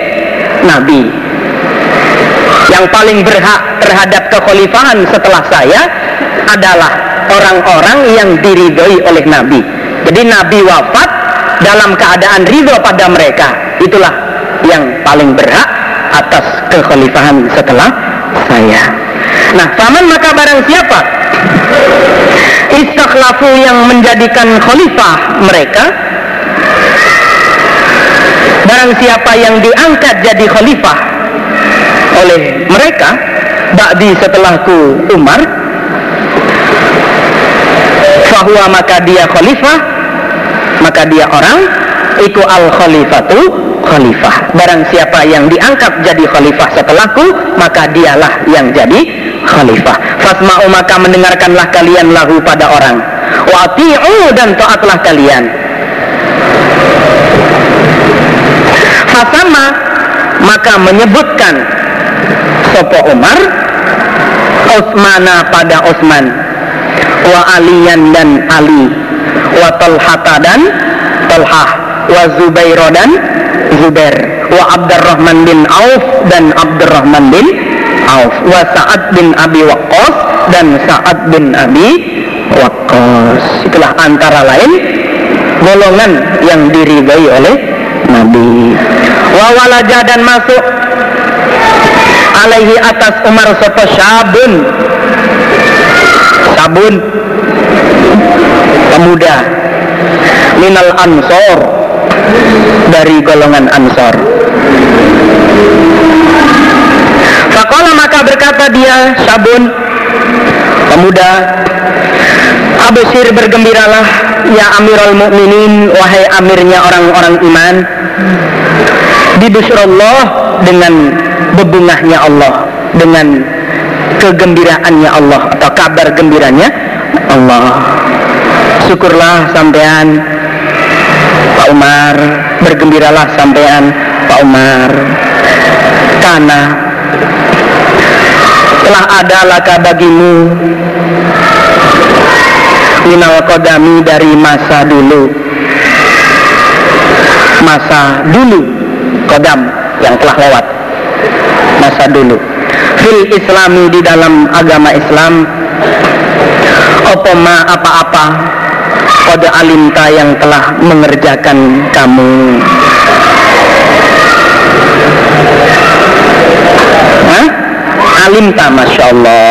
Nabi. Yang paling berhak terhadap kekhalifahan setelah saya adalah orang-orang yang diridhoi oleh Nabi. Jadi Nabi wafat dalam keadaan ridho pada mereka. Itulah yang paling berhak atas kekhalifahan setelah saya. Nah, faman maka barang siapa istakhlafu yang menjadikan khalifah mereka barang siapa yang diangkat jadi khalifah oleh mereka ba'di setelahku Umar fahuwa maka dia khalifah maka dia orang iku al khalifatu khalifah. Barang siapa yang diangkat jadi khalifah setelahku maka dialah yang jadi khalifah. Fasma'u maka mendengarkanlah kalian lahu pada orang. Wa dan taatlah kalian. Fasama maka menyebutkan Sopo Umar Utsmana pada Utsman wa aliyan dan Ali wa talhata dan talhah wa zubairo dan zubair wa abdurrahman bin auf dan abdurrahman bin auf wa sa'ad bin abi waqqas dan sa'ad bin abi waqqas. Itulah antara lain golongan yang diridhai oleh Nabi. Wa walaja dan masuk alaihi atas Umar sopo syabun sabun pemuda. Minal ansor. Dari golongan ansor. Fakola maka berkata dia sabun pemuda Abusir bergembiralah ya Amirul Mukminin wahai amirnya orang-orang iman. Bibusrullah dengan bebungahnya Allah dengan kegembiraannya Allah atau kabar gembiranya? Allah. Syukurlah sampean Pak Umar. Bergembiralah sampean Pak Umar. Karena telah ada laka bagimu. Minal kodami dari masa dulu. Masa dulu kodam yang telah lewat. Masa dulu fil islami di dalam agama Islam. Opoma apa-apa. Kode alimta yang telah mengerjakan kamu. Hah? alimta masya Allah.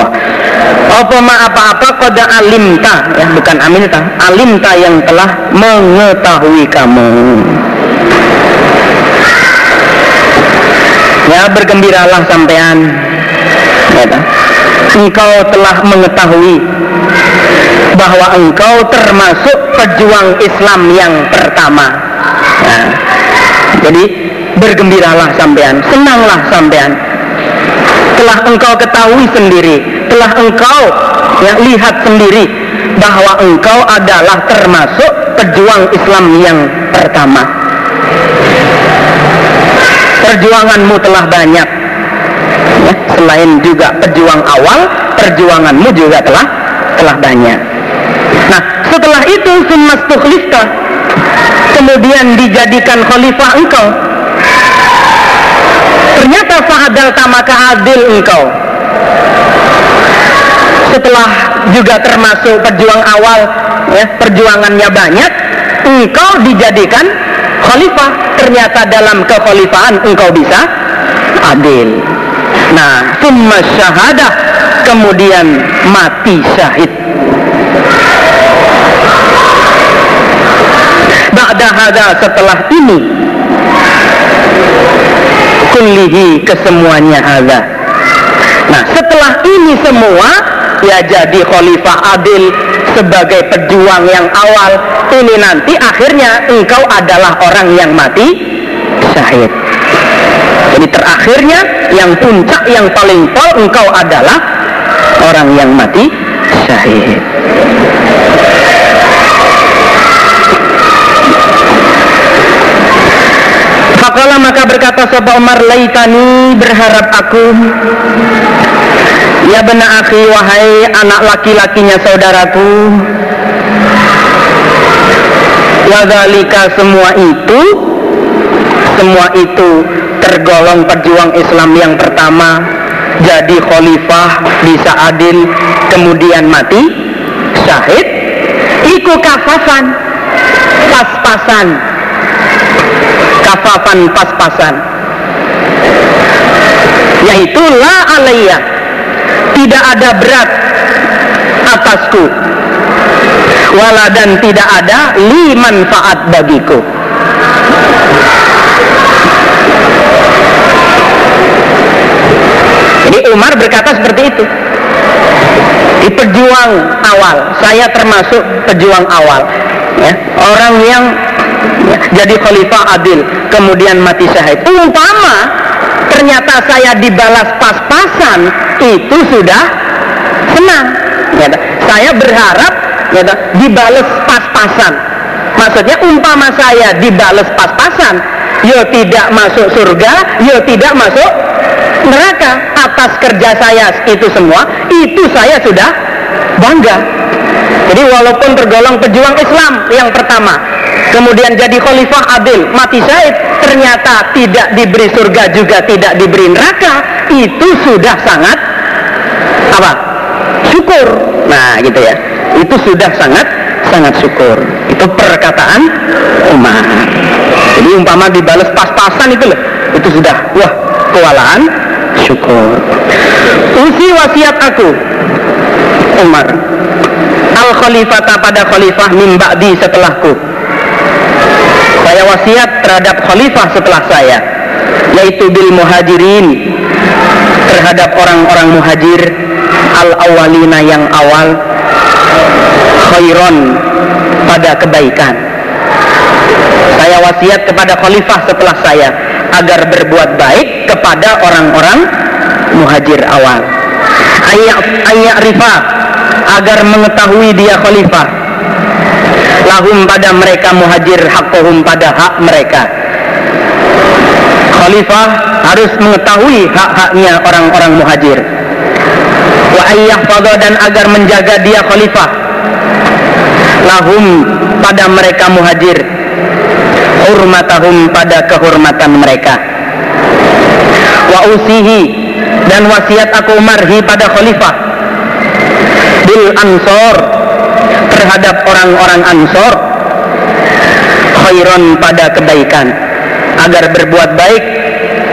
Apa ma apa-apa koda alimta. Ya bukan amilta alimta yang telah mengetahui kamu. Ya bergembiralah sampean ya, engkau telah mengetahui bahwa engkau termasuk pejuang Islam yang pertama. Ya. jadi bergembiralah sampean senanglah sampean. Telah engkau ketahui sendiri telah engkau ya, lihat sendiri bahwa engkau adalah termasuk pejuang Islam yang pertama. Perjuanganmu telah banyak. ya, selain juga pejuang awal perjuanganmu juga telah telah banyak. Nah setelah itu summas kemudian dijadikan khalifah engkau. Ternyata fa'adal tamaka adil engkau. Setelah juga termasuk perjuang awal ya, perjuangannya banyak engkau dijadikan khalifah. Ternyata dalam kekhalifahan engkau bisa adil nah summa syahadah kemudian mati syahid. Ba'da hada setelah ini kullihi kesemuanya ada nah setelah ini semua ya jadi khalifah adil sebagai pejuang yang awal. Ini nanti akhirnya engkau adalah orang yang mati syahid jadi terakhirnya yang puncak yang paling pol engkau adalah orang yang mati syahid. Fakala maka berkata Sopo Umar Laitani berharap aku. Ya benar akhi wahai anak laki-lakinya saudaraku. Wadhalika semua itu Semua itu tergolong pejuang Islam yang pertama Jadi khalifah bisa adil Kemudian mati Syahid Iku kafafan Pas-pasan. Kafafan pas-pasan. Yaitu la alaiya. Tidak ada berat atasku. Wala dan tidak ada li manfaat bagiku Umar berkata seperti itu. Di pejuang awal saya termasuk pejuang awal ya, orang yang jadi khalifah adil kemudian mati syahid. Umpama ternyata saya dibalas pas-pasan itu sudah senang ya, saya berharap ya, dibalas pas-pasan. Maksudnya umpama saya dibalas pas-pasan yo tidak masuk surga yo tidak masuk neraka. Atas kerja saya itu semua itu saya sudah bangga. Jadi walaupun tergolong pejuang Islam yang pertama kemudian jadi khalifah adil mati syahid ternyata tidak diberi surga juga tidak diberi neraka itu sudah sangat apa? Syukur. Nah gitu ya. Itu sudah sangat sangat syukur. Itu perkataan Umar. Jadi umpama dibalas pas-pasan itu loh itu sudah wah kewalahan syukur usi wasiat aku Umar. Al khalifata pada khalifah di setelahku. Saya wasiat terhadap khalifah setelah saya yaitu bil muhajirin terhadap orang-orang muhajir al awalina yang awal khairon pada kebaikan. Saya wasiat kepada khalifah setelah saya agar berbuat baik kepada orang-orang muhajir awal. Ayak ayak rifa agar mengetahui dia khalifah. Lahum pada mereka muhajir hakohum pada hak mereka. Khalifah harus mengetahui hak-haknya orang-orang muhajir. Wa ayyah dan agar menjaga dia khalifah. Lahum pada mereka muhajir hurmatahum pada kehormatan mereka. Wa usihi dan wasiat aku marhi pada khalifah. Bil ansor terhadap orang-orang ansor. Khairon pada kebaikan. Agar berbuat baik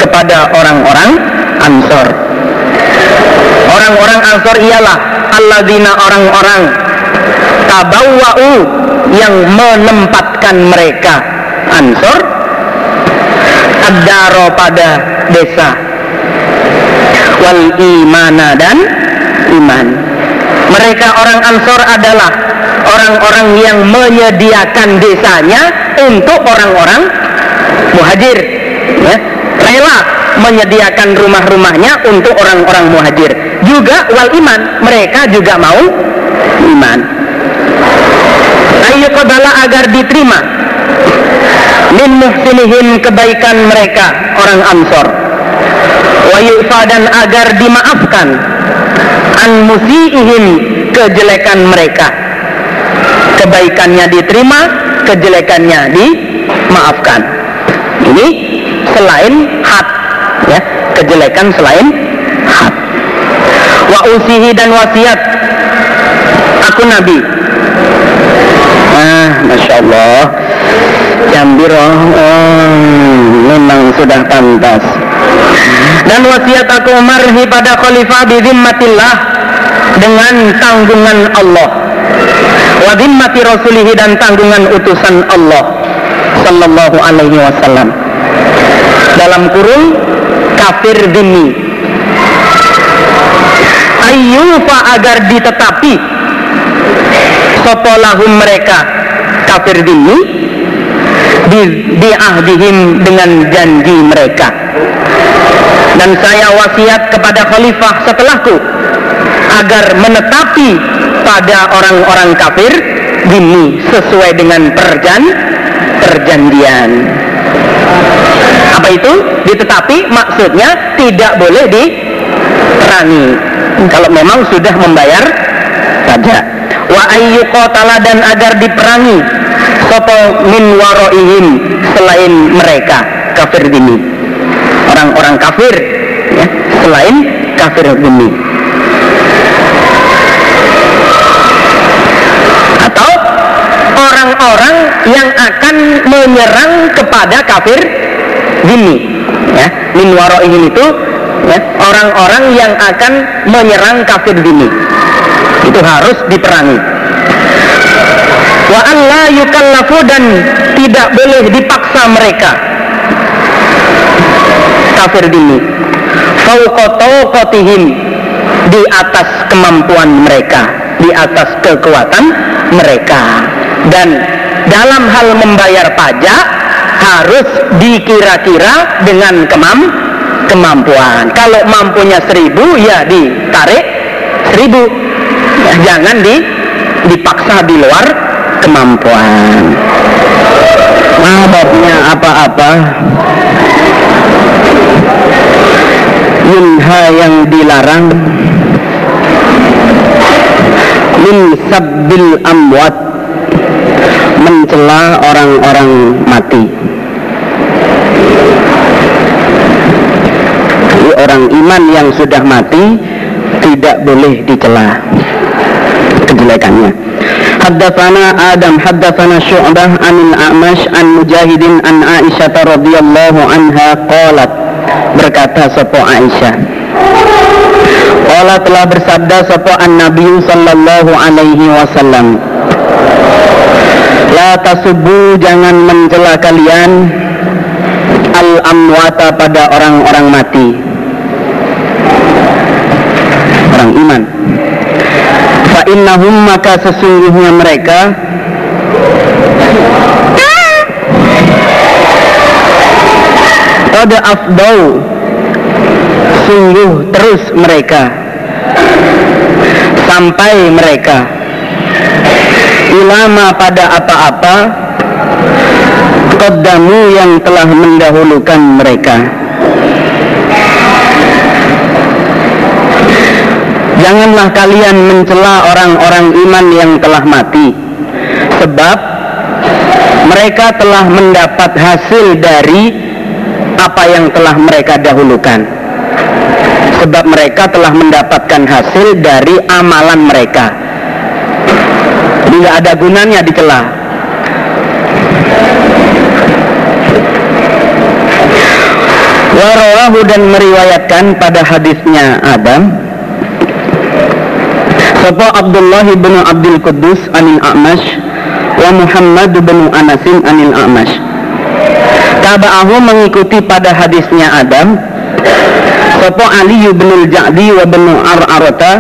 kepada orang-orang ansor. Orang-orang Ansor ialah alladzina orang-orang tabawwa'u yang menempatkan mereka Ansor ad pada desa. Wal imana dan iman. Mereka orang Ansor adalah orang-orang yang menyediakan desanya untuk orang-orang muhajir ya, rela menyediakan rumah-rumahnya untuk orang-orang muhajir. Juga wal iman mereka juga mau iman. Ayo kodala agar diterima min muhsinihim kebaikan mereka orang ansor. Wa dan agar dimaafkan. An musiihim kejelekan mereka. Kebaikannya diterima kejelekannya dimaafkan. Ini selain hat ya. Kejelekan selain hat wa usihi dan wasiat. Aku nabi. Ah masya Allah Jambiro oh, memang sudah pantas. Dan wasiat aku Umar pada khalifah bizimmatillah dengan tanggungan Allah. Wa zimmati rasulihi dan tanggungan utusan Allah sallallahu alaihi wasallam. Dalam kurung kafir dini. Ayyufa agar ditetapi sopolahum mereka kafir dini di, di ahdihim dengan janji mereka. Dan saya wasiat kepada khalifah setelahku agar menetapi pada orang-orang kafir dini sesuai dengan perjan perjanjian. Apa itu? Ditetapi maksudnya tidak boleh diperangi. Kalau memang sudah membayar pajak. Wa ayyuqatala dan agar diperangi sopo min waroihim selain mereka kafir ini orang-orang kafir ya, selain kafir ini atau orang-orang yang akan menyerang kepada kafir gini ya. Min waroihim itu ya, orang-orang yang akan menyerang kafir gini. Itu harus diperangi wa alla yukallafu dan tidak boleh dipaksa mereka. Kafir dini kotihim di atas kemampuan mereka di atas kekuatan mereka. Dan dalam hal membayar pajak harus dikira-kira dengan kemam kemampuan. Kalau mampunya seribu ya ditarik seribu. Jangan di dipaksa di luar kemampuan. Mababnya apa-apa? Minha yang dilarang. Min sabbil amwat. Mencela orang-orang mati. Jadi orang iman yang sudah mati tidak boleh dicela. Kejelekannya Haddatsana Adam haddatsana Syu'bah anil A'mash an Mujahidin an Aisyah radhiyallahu anha qalat berkata sapa Aisyah Qala telah bersabda sapa an Nabi sallallahu alaihi wasallam La tasubu jangan mencela kalian al amwata pada orang-orang mati orang iman innahum maka sesungguhnya mereka Qad afdau sungguh terus mereka. Sampai mereka. Ilama pada apa-apa. Qaddamu yang telah mendahulukan mereka Janganlah kalian mencela orang-orang iman yang telah mati. Sebab mereka telah mendapat hasil dari apa yang telah mereka dahulukan. Sebab mereka telah mendapatkan hasil dari amalan mereka. Nggak ada gunanya dicela. Warawahu dan meriwayatkan pada hadisnya Adam Sapa Abdullah bin Abdul Quddus anil A'mash wa Muhammad bin Anasin anil A'mash. Taba'ahu mengikuti pada hadisnya Adam Sapa Ali bin Al-Ja'di wa bin Ar'arata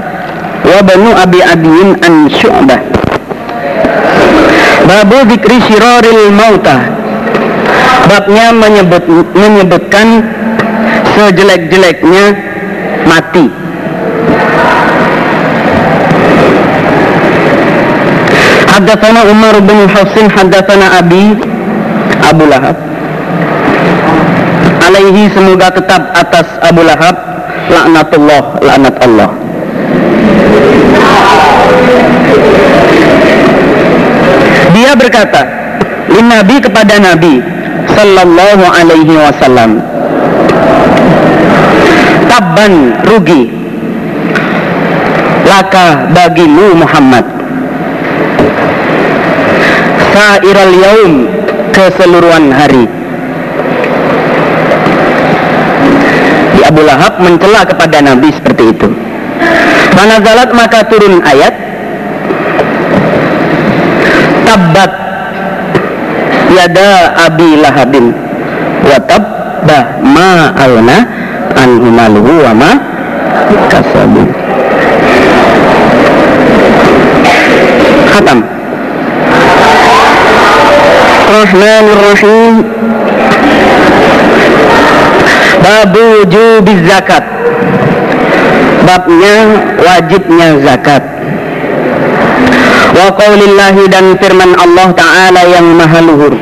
wa banu Abi Adiyin an Syu'bah. Babu zikri syiraril mautah Babnya menyebut, menyebutkan sejelek-jeleknya mati Haddatsana Umar bin Husin haddatsana Abi Abu Lahab alaihi semoga tetap atas Abu Lahab. Laknatullah laknat Allah. Dia berkata Nabi kepada Nabi sallallahu alaihi wasallam. Tabban rugi. Laka bagimu Muhammad sairal yaum keseluruhan hari. Di Abu Lahab mencela kepada Nabi seperti itu. Manazalat maka turun ayat. Tabbat Yada Abi Lahabin. Watab Bah Ma alna Anhu maluhu wa ma Kasabu. Khatam Rahmanir Babu wujubiz zakat. Babnya wajibnya zakat. Wa qawlillahi dan firman Allah Ta'ala yang maha luhur.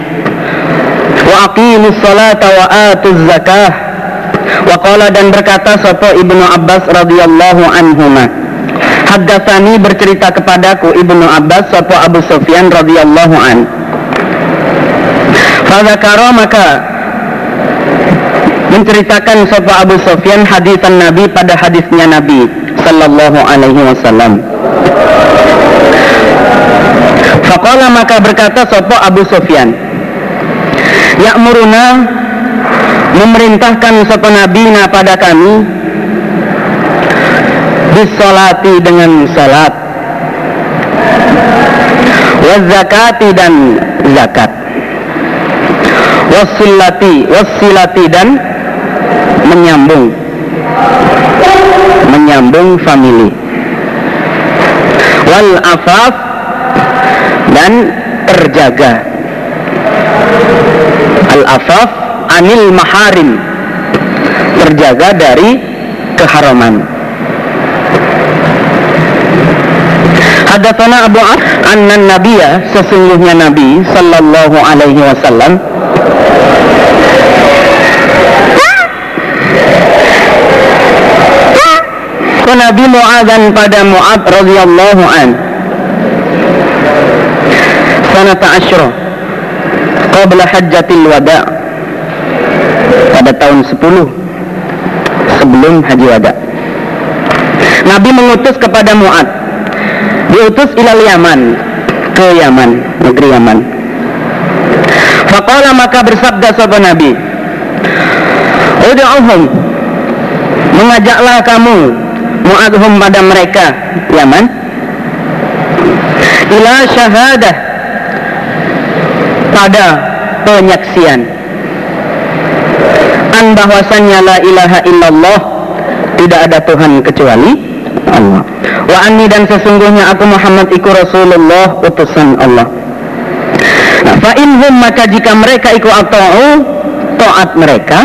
Wa aqimus salata wa atuz zakah Wa qala dan berkata Sopo Ibnu Abbas radhiyallahu anhumah Haddatsani bercerita kepadaku Ibnu Abbas Sopo Abu Sufyan radhiyallahu an Fadzakara maka menceritakan Sopo Abu Sufyan hadisan Nabi pada hadisnya Nabi Sallallahu Alaihi Wasallam. Fakola maka berkata Sopo Abu Sufyan, Ya'muruna memerintahkan Sopo Nabi na pada kami bisolati dengan salat wazakati dan zakat wasilati wasilati dan menyambung. Menyambung family. Wal afaf dan terjaga. Al afaf anil maharim. Terjaga dari keharaman. Hadatsana Abu Af anna Nabiya sesungguhnya Nabi sallallahu alaihi wasallam Nabi Mu'adzan pada Mu'ad radhiyallahu an. Sanata asyra qabla hajjatil wada. Pada tahun 10 sebelum haji wada. Nabi mengutus kepada Mu'ad diutus ilal Yaman ke Yaman negeri Yaman. Faqala maka bersabda sahabat Nabi Udu'uhum Mengajaklah kamu mu'adhum pada mereka. Yaman ila syahadah pada penyaksian. An bahwasannya la ilaha illallah. Tidak ada Tuhan kecuali Allah. Wa anni dan sesungguhnya aku Muhammad iku Rasulullah utusan Allah. Nah, fa inhum maka jika mereka iku atau taat mereka.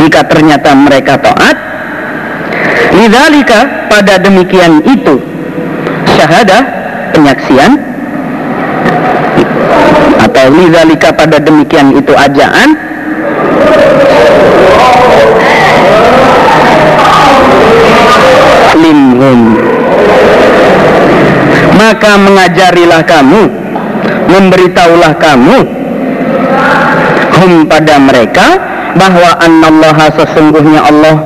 Jika ternyata mereka taat Lidzalika pada demikian itu. Syahadah penyaksian. Atau lidzalika pada demikian itu ajaan. Limhum maka mengajarilah kamu memberitahulah kamu hum pada mereka bahwa annallaha sesungguhnya Allah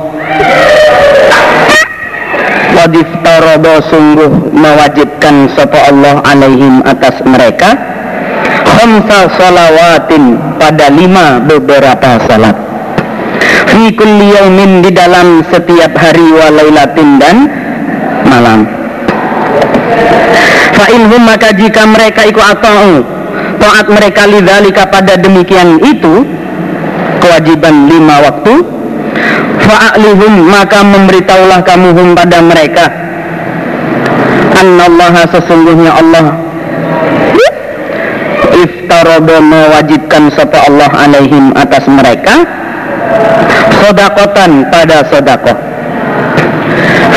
wadif tarobo sungguh mewajibkan sopo Allah alaihim atas mereka. Khamsa salawatin pada lima beberapa salat. Fi kulli yaumin di dalam setiap hari wa lailatin dan malam. Fa inhum maka jika mereka iku atau taat mereka lidzalika pada demikian itu kewajiban lima waktu fa'alihum maka memberitahulah kamu hum pada mereka. Annallaha sesungguhnya Allah. Iftarodo mewajibkan sapa Allah alaihim atas mereka. Sodakotan pada sodakoh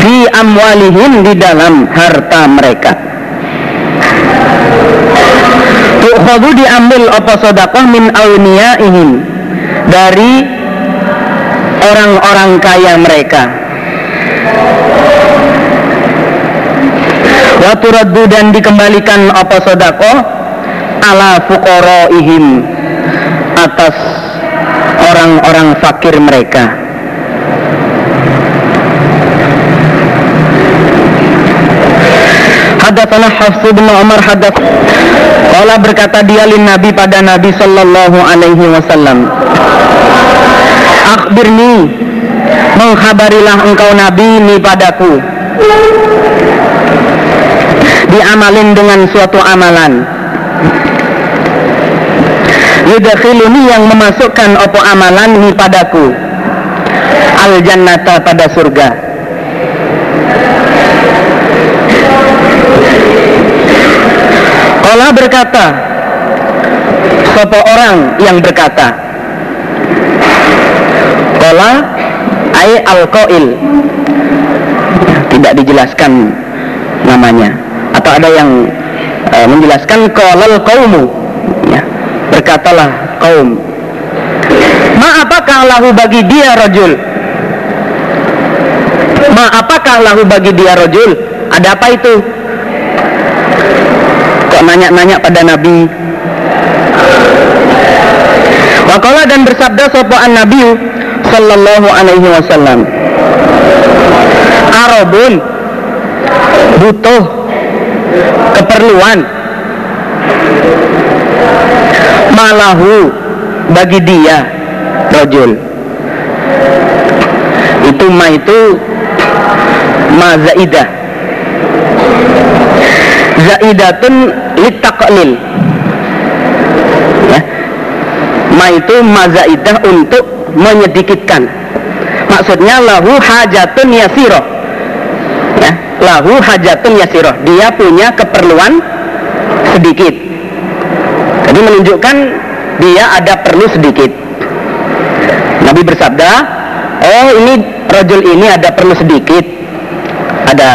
fi amwalihim di dalam harta mereka. Tukhadu diambil apa sodakoh min awniyaihim. Dari orang-orang kaya mereka. Waturaddu dan dikembalikan apa sodakoh ala fuqaraihim atas orang-orang fakir mereka. Hadatsana Hafs bin Umar hadath Kala berkata dia lin Nabi pada Nabi sallallahu alaihi wasallam Akhbirni Mengkhabarilah engkau Nabi ni padaku. Diamalin dengan suatu amalan. Yudakhiluni yang memasukkan opo amalan ni padaku. Al jannata pada surga. Allah berkata Sopo orang yang berkata Kola ay al -qail. Tidak dijelaskan namanya. Atau ada yang uh, menjelaskan kolal kaumu ya, Berkatalah kaum Ma apakah lahu bagi dia rojul Ma apakah lahu bagi dia rojul Ada apa itu? Kok nanya-nanya pada Nabi? Wakola dan bersabda sopoan Nabi Sallallahu alaihi wasallam. Arabun Butuh Keperluan. Malahu. Bagi dia. Rojul. Itu ma itu Mazaidah zaidatun litaqlil. Ya ma itu mazaidah untuk menyedikitkan. Maksudnya lahu hajatun yasiroh ya lahu hajatun yasiroh dia punya keperluan sedikit. Jadi menunjukkan dia ada perlu sedikit. Nabi bersabda oh ini rojul ini ada perlu sedikit. Ada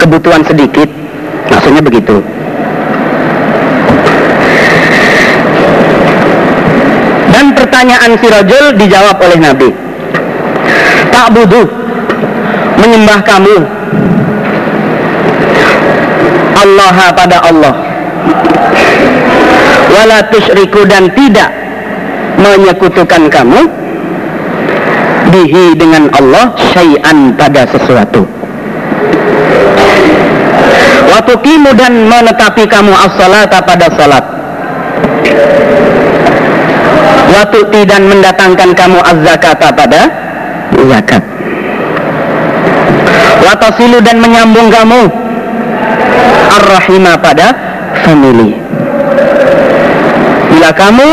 kebutuhan sedikit. Maksudnya begitu. Dan pertanyaan si rojul dijawab oleh Nabi. Tak butuh menyembah kamu Allah pada Allah wala tusyriku dan tidak menyekutukan kamu bihi dengan Allah syai'an pada sesuatu Watukimu dan menetapi kamu as-salata pada salat. Watuti dan mendatangkan kamu az-zakata pada zakat. Watasilu dan menyambung kamu ar-rahimah pada family. Bila kamu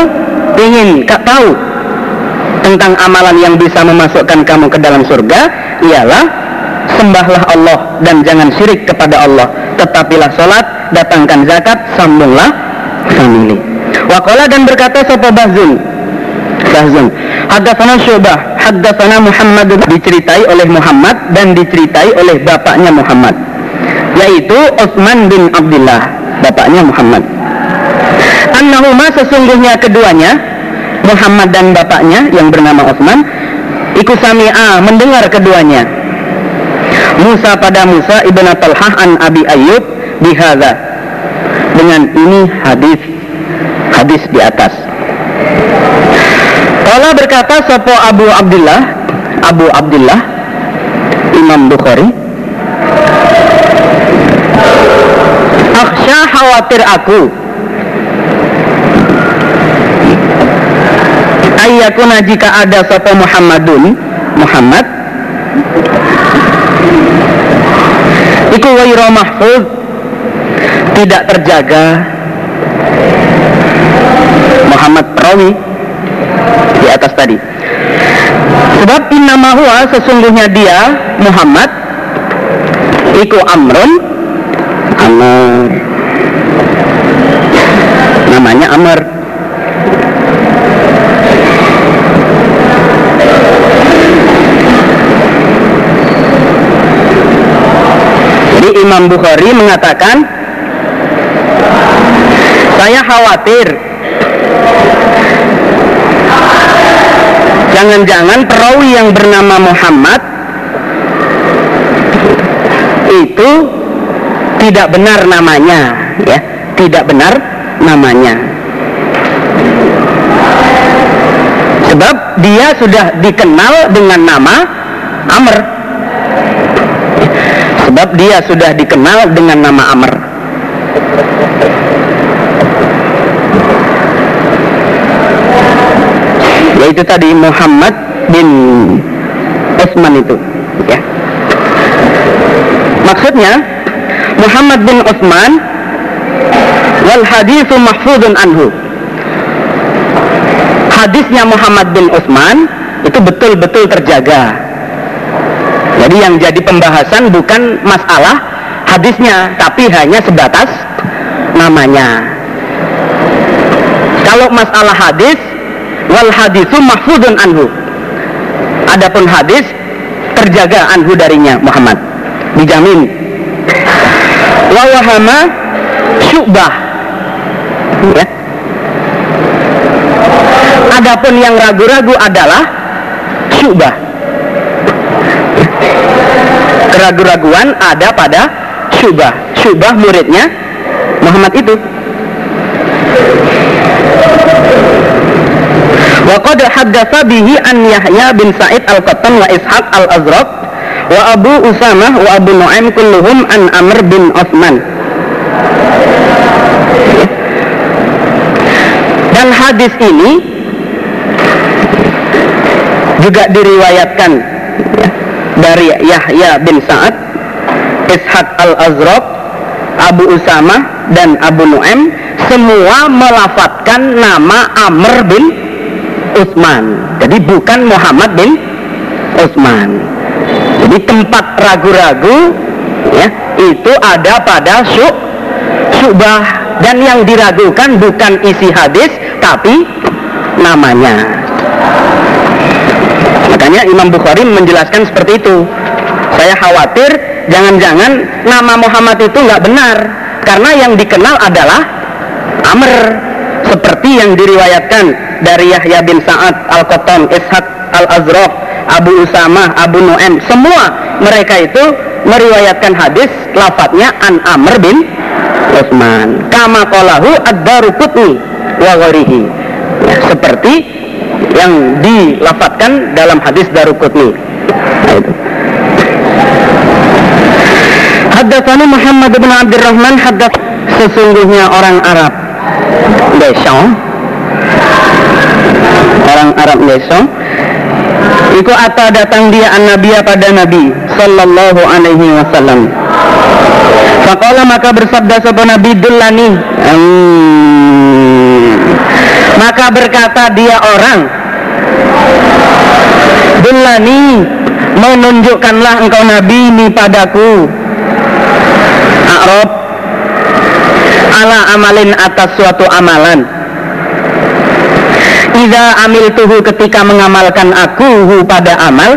ingin tahu tentang amalan yang bisa memasukkan kamu ke dalam surga, ialah sembahlah Allah dan jangan syirik kepada Allah tetapilah sholat datangkan zakat sambunglah family Wakola dan berkata sopo Haddatsana Syubah. Haddatsana Muhammad. Diceritai oleh Muhammad dan diceritai oleh bapaknya Muhammad. Yaitu Utsman bin Abdullah bapaknya Muhammad. Annahuma sesungguhnya keduanya Muhammad dan bapaknya yang bernama Utsman Iku sami'a mendengar keduanya. Musa pada Musa ibn Talhah an Abi Ayyub bihada dengan ini hadis hadis di atas. Kala berkata sopo Abu Abdullah Abu Abdullah Imam Bukhari. Aksya khawatir aku. Ayyakuna jika ada sopo Muhammadun? Muhammad. Iku wairo mahfud. Tidak terjaga. Muhammad perawi di atas tadi. Sebab innama huwa sesungguhnya dia Muhammad iku amrun amr. Namanya amr. Jadi Imam Bukhari mengatakan saya khawatir jangan-jangan perawi yang bernama Muhammad itu tidak benar namanya ya. Tidak benar namanya. Sebab dia sudah dikenal dengan nama Amr. Sebab dia sudah dikenal dengan nama Amr yaitu tadi Muhammad bin Utsman itu ya. Maksudnya Muhammad bin Utsman wal hadithu mahfudun anhu. Hadisnya Muhammad bin Utsman itu betul-betul terjaga. Jadi yang jadi pembahasan bukan masalah hadisnya tapi hanya sebatas namanya. Kalau masalah hadis wal hadithu mahfudun anhu. Adapun hadis terjaga anhu darinya Muhammad. Dijamin. Wa wahama syubah. Ya. Adapun yang ragu-ragu adalah syubah. Keragu-raguan ada pada syubah. Syubah muridnya Muhammad itu wa qad haddatsa bihi an Yahya bin Sa'id al-Qattan wa Ishaq al-Azraq wa Abu Usamah wa Abu Nu'aim kulluhum an Amr bin Uthman. Dan hadis ini juga diriwayatkan ya, dari Yahya bin Sa'ad Ishaq al-Azraq Abu Usamah dan Abu Nu'aim semua melafatkan nama Amr bin Utsman. Jadi bukan Muhammad bin Utsman. Jadi tempat ragu-ragu ya itu ada pada syuk syubah dan yang diragukan bukan isi hadis tapi namanya. Makanya Imam Bukhari menjelaskan seperti itu. Saya khawatir jangan-jangan nama Muhammad itu nggak benar karena yang dikenal adalah Amr seperti yang diriwayatkan dari Yahya bin Sa'ad Al-Qattan, Ishaq Al-Azraq, Abu Usama, Abu Nu'aim, semua mereka itu meriwayatkan hadis lafadznya an Amr bin Utsman. Kama qalahu ad-Daruqutni wa ghairihi. Ya, seperti yang dilafatkan dalam hadis Daruqutni. Nah. Haddatsani Muhammad bin Abdurrahman hadats sesungguhnya orang Arab Besong orang Arab Besong Iku ata datang dia an nabiya pada Nabi Sallallahu alaihi wasallam. Fakola maka bersabda sapa Nabi Dullani. Hmm. Maka berkata dia orang Dullani Menunjukkanlah engkau Nabi ini padaku. A'rab. Ala amalin atas suatu amalan Iza amil tuhu ketika mengamalkan aku pada amal.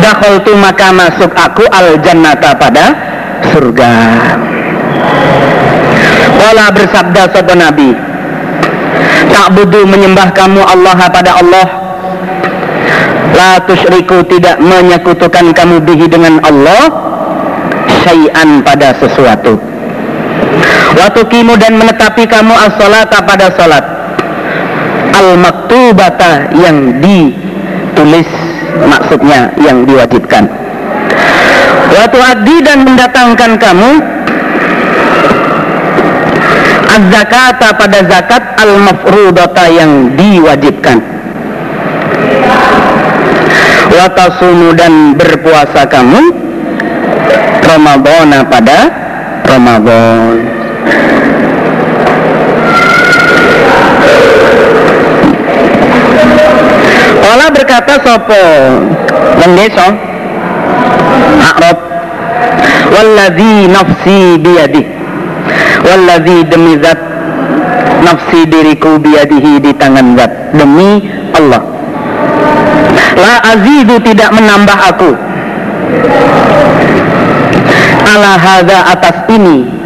Dakhaltu maka masuk aku al jannata pada surga. Wala bersabda sopo nabi Tak budu menyembah kamu Allah pada Allah. La tusyriku tidak menyekutukan kamu bihi dengan Allah Syai'an pada sesuatu Waktu kimu dan menetapi kamu as-salata pada salat. Al-maktubata yang ditulis maksudnya yang diwajibkan. Waktu adi dan mendatangkan kamu Az-zakata pada zakat al-mafrudata yang diwajibkan. Watasumu dan berpuasa kamu Ramadan pada Ramadan Allah berkata sopo? Wong desa Walladhi nafsi biyadih Walladhi demi zat Nafsi diriku biyadihi di tangan zat Demi Allah. La azidu tidak menambah aku. Ala hadha atas ini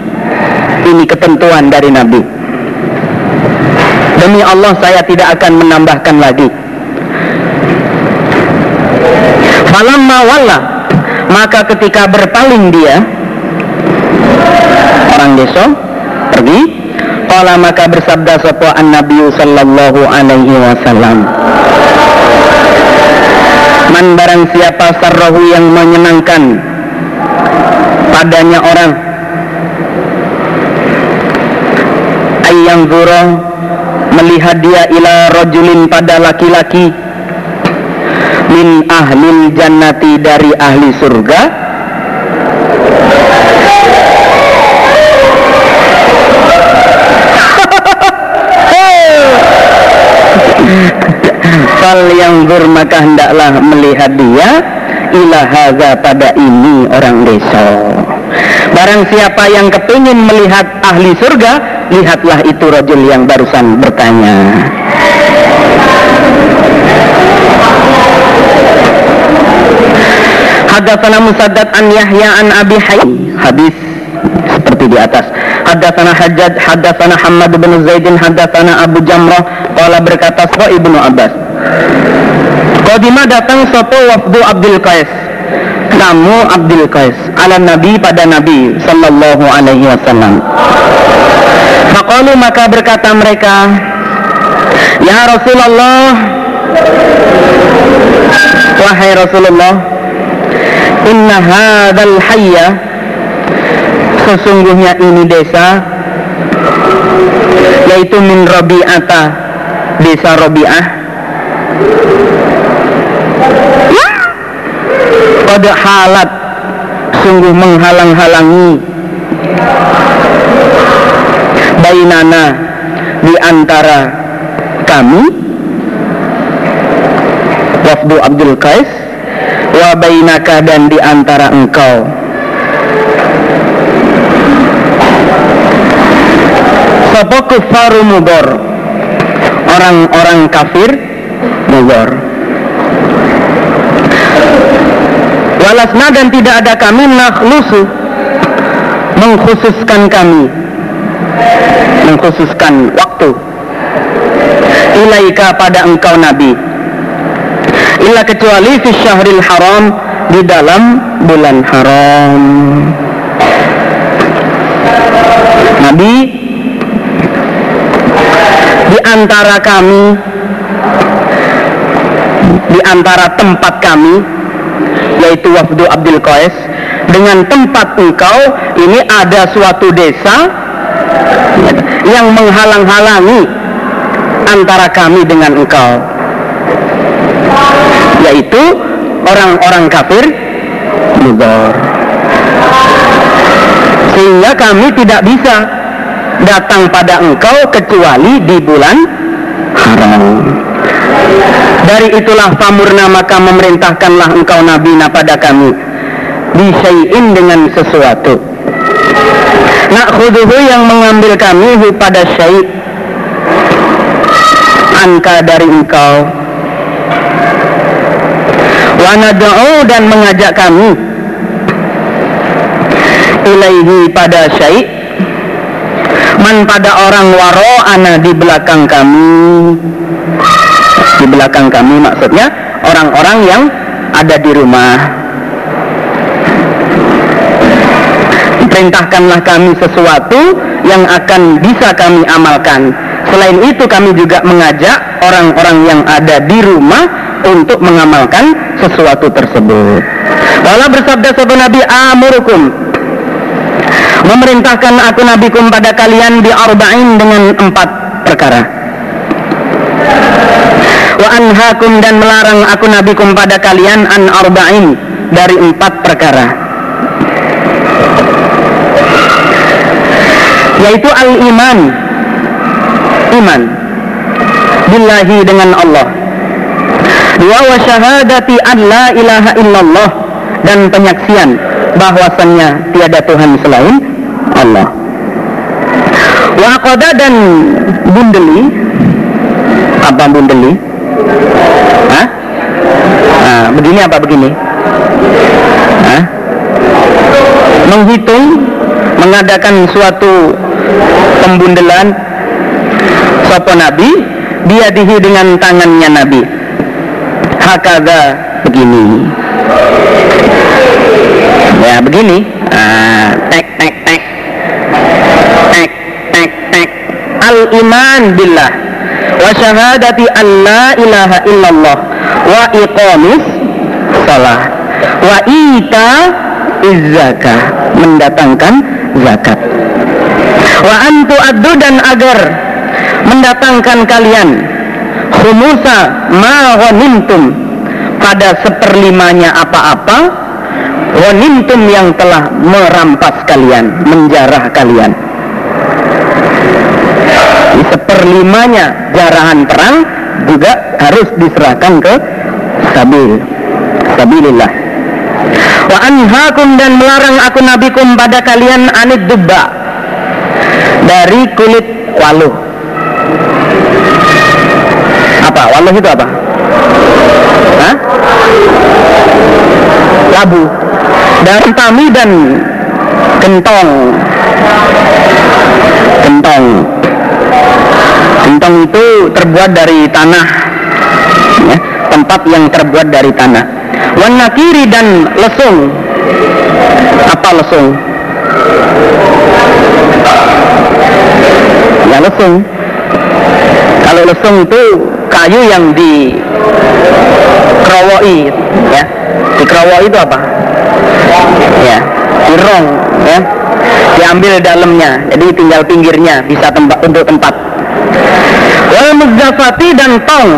Ini ketentuan dari Nabi. Demi Allah saya tidak akan menambahkan lagi. Falamma walla Maka ketika berpaling dia Orang desa Pergi Kala maka bersabda an Nabi sallallahu alaihi wasallam Man barang siapa sarrahu yang menyenangkan Padanya orang Ayang zura Melihat dia ila rojulin pada laki-laki min ahli jannati dari ahli surga Fal yang maka hendaklah melihat dia ilah haza pada ini orang desa. Barang siapa yang kepingin melihat ahli surga, lihatlah itu rajul yang barusan bertanya. Hadatsana Musaddad an Yahya an Abi Hayy. Hadis seperti di atas. Hadatsana Hajjaj, hadatsana Hamad bin Zaidin, hadatsana Abu Jamrah qala berkata Sa Ibnu Abbas. Qadima datang sapa wafdu Abdul Qais. Tamu Abdul Qais ala Nabi pada Nabi sallallahu alaihi wasallam. Faqalu maka berkata mereka, Ya Rasulullah, wahai Rasulullah, inna hadal hayya sesungguhnya ini desa yaitu min Rabi'ata desa Rabi'ah. Pada halat sungguh menghalang-halangi bainana di antara kami wafdu Abdul Qais wa bainaka dan di antara engkau. Sapa kufaru mudor Orang-orang kafir mudor Walasna dan tidak ada kami nakhlusu Mengkhususkan kami Mengkhususkan waktu. Ilaika pada engkau Nabi. Illa kecuali fi syahril haram di dalam bulan haram. Nabi di antara kami di antara tempat kami yaitu wafdu Abdul Qais dengan tempat engkau ini ada suatu desa yang menghalang-halangi antara kami dengan engkau yaitu orang-orang kafir mudor sehingga kami tidak bisa datang pada engkau kecuali di bulan haram. Dari itulah pamurna maka memerintahkanlah engkau nabi pada kami disyai'in dengan sesuatu nak khuduhu yang mengambil kami pada syai' angka dari engkau. Wanada'u dan mengajak kami. Ilaihi pada syait. Man pada orang waro ana di belakang kami. Di belakang kami maksudnya orang-orang yang ada di rumah perintahkanlah kami sesuatu yang akan bisa kami amalkan selain itu kami juga mengajak orang-orang yang ada di rumah untuk mengamalkan sesuatu tersebut. Wala bersabda sahabat Nabi amurukum memerintahkan aku nabikum pada kalian di arba'in dengan empat perkara. wa anhakum dan melarang aku nabikum pada kalian an arba'in dari empat perkara yaitu al-iman. Iman. Billahi dengan Allah. Dua wa syahadati an la ilaha illallah. Dan penyaksian bahwasannya tiada Tuhan selain Allah. Wa dan bundeli. Apa bundeli? Hah? Nah, begini apa begini? Hah? menghitung mengadakan suatu pembundelan sopo nabi dia dihi dengan tangannya nabi. Hakada begini. Ya begini. Ah, tek tek tek. Tek tek tek. Al iman billah. Wa syahadati an la ilaha illallah. Wa iqamis salah. Wa ita izzaka mendatangkan zakat wa antu addu dan agar mendatangkan kalian khumusa ma ghanimtum pada seperlimanya apa-apa ghanimtum yang telah merampas kalian menjarah kalian. Di seperlimanya jarahan perang juga harus diserahkan ke sabil sabilillah. Wa anhaakum dan melarang aku nabikum pada kalian anid dubba dari kulit waluh apa? Waluh itu apa? Hah? labu. Dan tami dan gentong. Gentong. Gentong itu terbuat dari tanah. Ya, tempat yang terbuat dari tanah. Warna kiri dan lesung. Apa lesung ya lesung. Kalau lesung itu kayu yang di kerowoi ya. Di kerowoi itu apa? Ya dirong ya. Diambil dalamnya jadi tinggal pinggirnya bisa tempat untuk tempat. Wal muzdafati dan tong